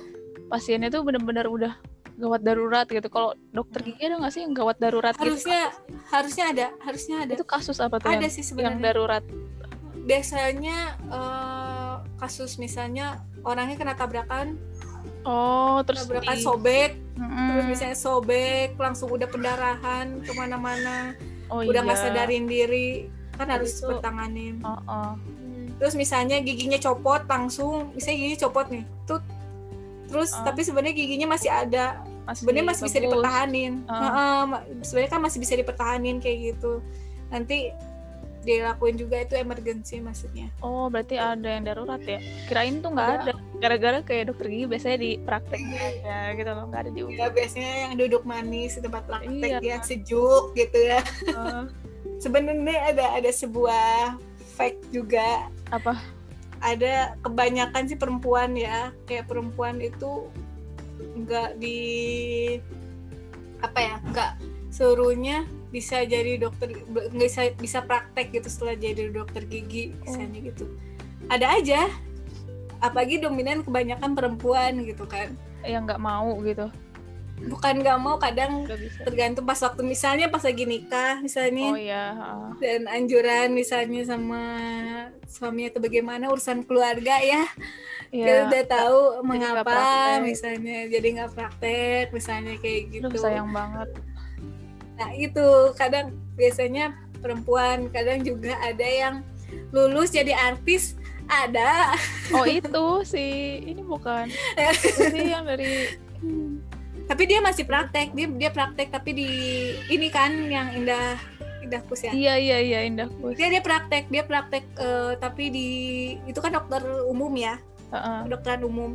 Speaker 1: pasiennya tuh bener-bener udah gawat darurat gitu. Kalau dokter gigi ada nggak sih yang gawat darurat gitu?
Speaker 2: harusnya harusnya ada harusnya ada
Speaker 1: Itu kasus apa tuh
Speaker 2: ada
Speaker 1: yang,
Speaker 2: sih
Speaker 1: yang
Speaker 2: sebenarnya
Speaker 1: darurat?
Speaker 2: biasanya eh, kasus misalnya orangnya kena tabrakan
Speaker 1: Oh, terus
Speaker 2: tabrakan
Speaker 1: di-
Speaker 2: sobek
Speaker 1: Mm-mm.
Speaker 2: terus misalnya sobek langsung udah pendarahan ke mana-mana
Speaker 1: oh,
Speaker 2: udah nggak
Speaker 1: iya.
Speaker 2: sadarin diri kan harus
Speaker 1: Itu-
Speaker 2: bertanganin
Speaker 1: Oh, oh.
Speaker 2: terus misalnya giginya copot langsung misalnya gigi copot nih tut terus
Speaker 1: Ah.
Speaker 2: tapi sebenarnya giginya masih ada
Speaker 1: Masih
Speaker 2: sebenarnya masih bisa dipertahanin
Speaker 1: Ah.
Speaker 2: Heeh, ma- sebenarnya kan masih bisa dipertahanin kayak gitu nanti dilakuin juga itu emergency maksudnya
Speaker 1: Oh, berarti ada yang darurat ya? Kirain tuh nggak ada. Gara-gara kayak dokter gigi biasanya di praktek aja gitu loh, nggak ada di
Speaker 2: ya biasanya yang duduk manis di tempat praktek
Speaker 1: Iya.
Speaker 2: ya sejuk gitu ya.
Speaker 1: Eh,
Speaker 2: sebenarnya ada ada sebuah fact juga.
Speaker 1: Apa?
Speaker 2: ada kebanyakan sih perempuan ya kayak perempuan itu nggak di apa ya nggak seluruhnya bisa jadi dokter nggak bisa bisa praktek gitu setelah jadi dokter gigi misalnya gitu. Ada aja apalagi dominan kebanyakan perempuan gitu kan
Speaker 1: Yang nggak mau gitu.
Speaker 2: bukan nggak mau kadang tergantung pas waktu misalnya pas lagi nikah misalnya
Speaker 1: Oh iya.
Speaker 2: dan anjuran misalnya sama suaminya atau bagaimana urusan keluarga ya kita
Speaker 1: Iya.
Speaker 2: udah tahu
Speaker 1: nggak
Speaker 2: mengapa misalnya jadi nggak praktek misalnya kayak gitu
Speaker 1: Aduh, sayang banget.
Speaker 2: nah itu kadang biasanya perempuan kadang juga ada yang lulus jadi artis ada
Speaker 1: Oh itu sih, ini bukan. Sih yang dari
Speaker 2: tapi dia masih praktek dia dia praktek tapi di ini kan yang indah indah kus ya
Speaker 1: Iya iya iya Indah Kus.
Speaker 2: dia dia praktek dia praktek eh, tapi di itu kan dokter umum ya
Speaker 1: Heeh.
Speaker 2: kedokteran umum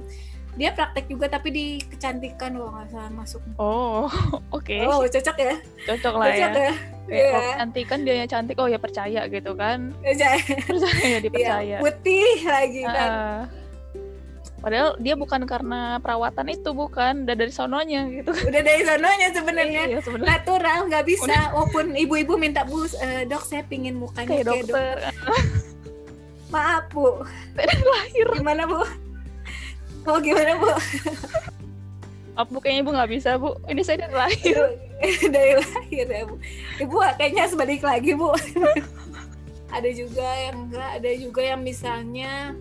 Speaker 2: dia praktek juga tapi di kecantikan kalau nggak salah masuk
Speaker 1: Oh, oke.
Speaker 2: oh cocok ya
Speaker 1: Cocok lah ya.
Speaker 2: cocok ya
Speaker 1: Kayak
Speaker 2: Iya.
Speaker 1: kalau cantik kan dia cantik, oh ya percaya gitu kan. Percaya
Speaker 2: Iya,
Speaker 1: dipercaya.
Speaker 2: putih lagi kan.
Speaker 1: Padahal dia bukan karena perawatan itu, bukan. Udah dari sononya gitu.
Speaker 2: udah dari sononya sebenarnya
Speaker 1: Iya
Speaker 2: natural nggak bisa walaupun ibu-ibu minta bu eh, dok saya pingin mukanya
Speaker 1: kayak
Speaker 2: kayak dok
Speaker 1: dokter.
Speaker 2: maaf bu
Speaker 1: lahir.
Speaker 2: gimana bu oh gimana bu?
Speaker 1: Apa bu kayaknya ibu nggak bisa bu. Ini saya dari lahir.
Speaker 2: dari lahir ya bu. Ibu kayaknya sebalik lagi bu. Ada juga yang enggak ada juga yang misalnya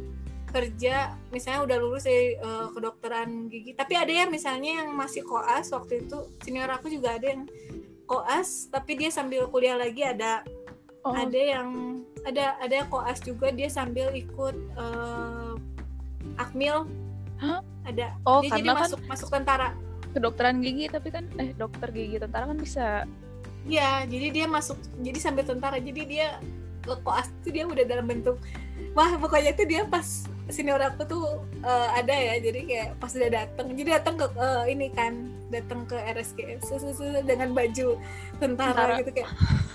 Speaker 2: kerja misalnya udah lulus dari eh, kedokteran gigi. Tapi ada yang misalnya yang masih koas waktu itu senior aku juga ada yang koas tapi dia sambil kuliah lagi ada.
Speaker 1: Oh,
Speaker 2: ada yang ada ada yang koas juga dia sambil ikut eh, akmil
Speaker 1: Hah?
Speaker 2: ada
Speaker 1: oh
Speaker 2: dia jadi
Speaker 1: karena kan
Speaker 2: masuk masuk tentara
Speaker 1: kedokteran gigi tapi kan eh dokter gigi tentara kan bisa.
Speaker 2: Iya, jadi dia masuk jadi sambil tentara. Jadi dia koas tuh dia udah dalam bentuk wah pokoknya tuh dia pas senior aku tuh uh, ada ya jadi kayak pas udah datang jadi datang ke uh, ini kan datang ke RSGM dengan baju tentara, tentara. gitu kayak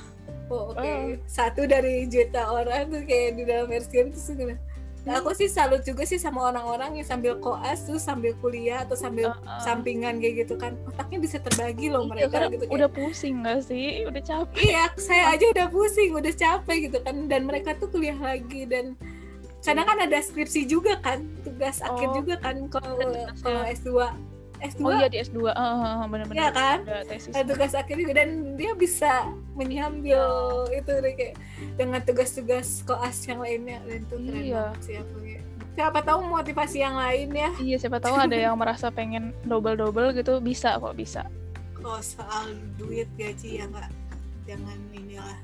Speaker 2: oh oke okay. uh. satu dari juta orang tuh kayak di dalam RSGM tuh Nah, aku sih salut juga sih sama orang-orang yang sambil koas tuh sambil kuliah atau sambil uh, uh. sampingan kayak gitu kan. Otaknya bisa terbagi loh iya, mereka gitu
Speaker 1: udah pusing gak sih? Udah capek.
Speaker 2: Iya saya aja udah pusing udah capek gitu kan. Dan mereka tuh kuliah lagi dan karena kan ada skripsi juga kan tugas oh. akhir juga kan kalau kalau S2 S2
Speaker 1: oh iya di S2 uh, benar-benar
Speaker 2: ya kan? Ada tugas akhir juga dan dia bisa menyambil iya. itu deh kayak dengan tugas-tugas koas yang lainnya. Dan itu keren iya. banget sih aku ya. Siapa tahu motivasi yang lain ya.
Speaker 1: Iya siapa tahu ada yang merasa pengen double double gitu bisa kok bisa.
Speaker 2: Oh soal duit gaji ya nggak jangan inilah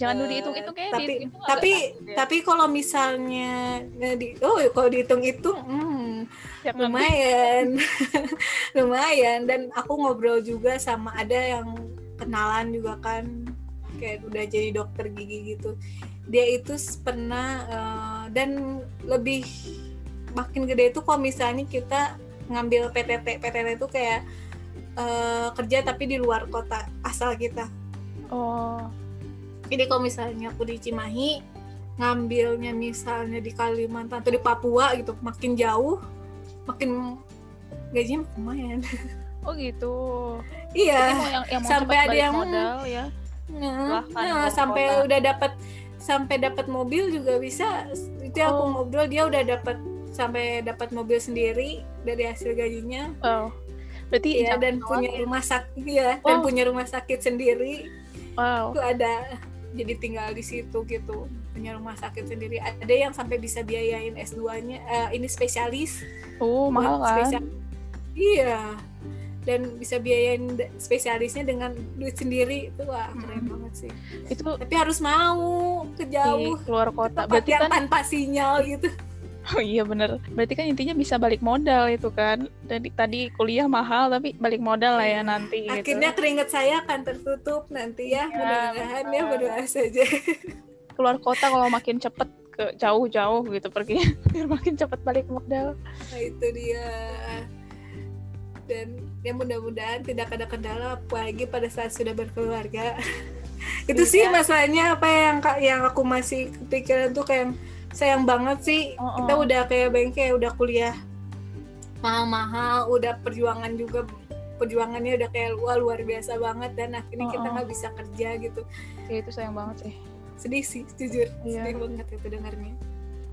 Speaker 1: jangan dulu dihitung itu kayak
Speaker 2: tapi tapi tapi kalau misalnya di oh kalau dihitung itu hmm, lumayan. Lumayan. Dan aku ngobrol juga sama ada yang kenalan juga kan kayak udah jadi dokter gigi gitu. Dia itu pernah uh, dan lebih makin gede itu kalau misalnya kita ngambil PTT PTT itu kayak uh, kerja tapi di luar kota asal kita.
Speaker 1: Oh
Speaker 2: jadi kalau misalnya aku di Cimahi ngambilnya misalnya di Kalimantan atau di Papua gitu makin jauh makin gajinya lumayan
Speaker 1: oh gitu
Speaker 2: iya
Speaker 1: yang, yang
Speaker 2: sampai ada yang
Speaker 1: modal ya
Speaker 2: nah, nah sampai kota. udah dapat sampai dapat mobil juga bisa itu oh. aku ngobrol dia udah dapat sampai dapat mobil sendiri dari hasil gajinya
Speaker 1: oh. berarti
Speaker 2: ya dan punya rumah sakit ya oh. dan punya rumah sakit sendiri
Speaker 1: wow.
Speaker 2: itu ada jadi tinggal di situ gitu punya rumah sakit sendiri. Ada yang sampai bisa biayain S2-nya uh, eh, ini spesialis.
Speaker 1: Oh mahal kan? spesial,
Speaker 2: iya. Dan bisa biayain spesialisnya dengan duit sendiri. Itu wah keren hmm. banget sih.
Speaker 1: Itu
Speaker 2: tapi harus mau ke jauh.
Speaker 1: Keluar kota. Berarti
Speaker 2: kan tanpa sinyal gitu
Speaker 1: Oh iya bener Berarti kan intinya bisa balik modal itu kan Jadi tadi kuliah mahal tapi balik modal lah ya iya. nanti
Speaker 2: gitu. Akhirnya gitu. keringet saya akan tertutup nanti ya, ya Mudah-mudahan ya berdoa saja
Speaker 1: Keluar kota kalau makin cepet ke jauh-jauh gitu pergi Biar makin cepet balik modal
Speaker 2: Nah itu dia Dan ya mudah-mudahan tidak ada kendala apalagi pada saat sudah berkeluarga Itu sih iya. masalahnya apa yang yang aku masih kepikiran tuh kayak sayang banget sih oh, oh. kita udah kayak bengke udah kuliah mahal-mahal udah perjuangan juga perjuangannya udah kayak wah luar biasa banget dan akhirnya oh, kita nggak bisa kerja gitu
Speaker 1: ya itu sayang banget sih
Speaker 2: sedih sih jujur iya. sedih banget itu dengarnya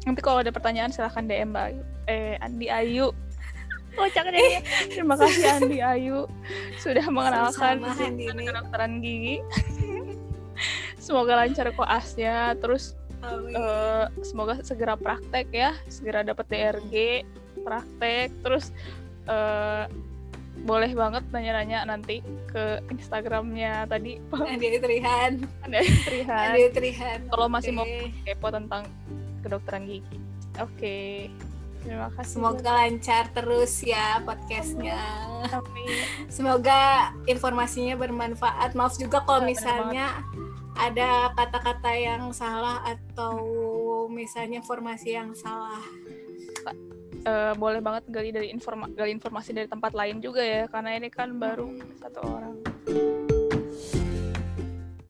Speaker 1: nanti kalau ada pertanyaan silahkan DM Mbak Ayu eh Andi Ayu Oh, jangan ya. Terima kasih Andi Ayu sudah mengenalkan kedokteran gigi. Semoga lancar koasnya. Terus Uh, semoga segera praktek ya, segera dapat DRG, praktek, terus uh, boleh banget nanya-nanya nanti ke Instagramnya tadi.
Speaker 2: Andi Trihan.
Speaker 1: Andi Trihan.
Speaker 2: Andi Trihan.
Speaker 1: Kalau masih mau kepo tentang kedokteran gigi. Oke. Okay. Terima kasih.
Speaker 2: Semoga lancar terus ya podcastnya. Semoga informasinya bermanfaat. Maaf juga kalau misalnya ada kata-kata yang salah atau misalnya informasi yang salah?
Speaker 1: Uh, boleh banget gali dari informa gali informasi dari tempat lain juga ya karena ini kan baru satu orang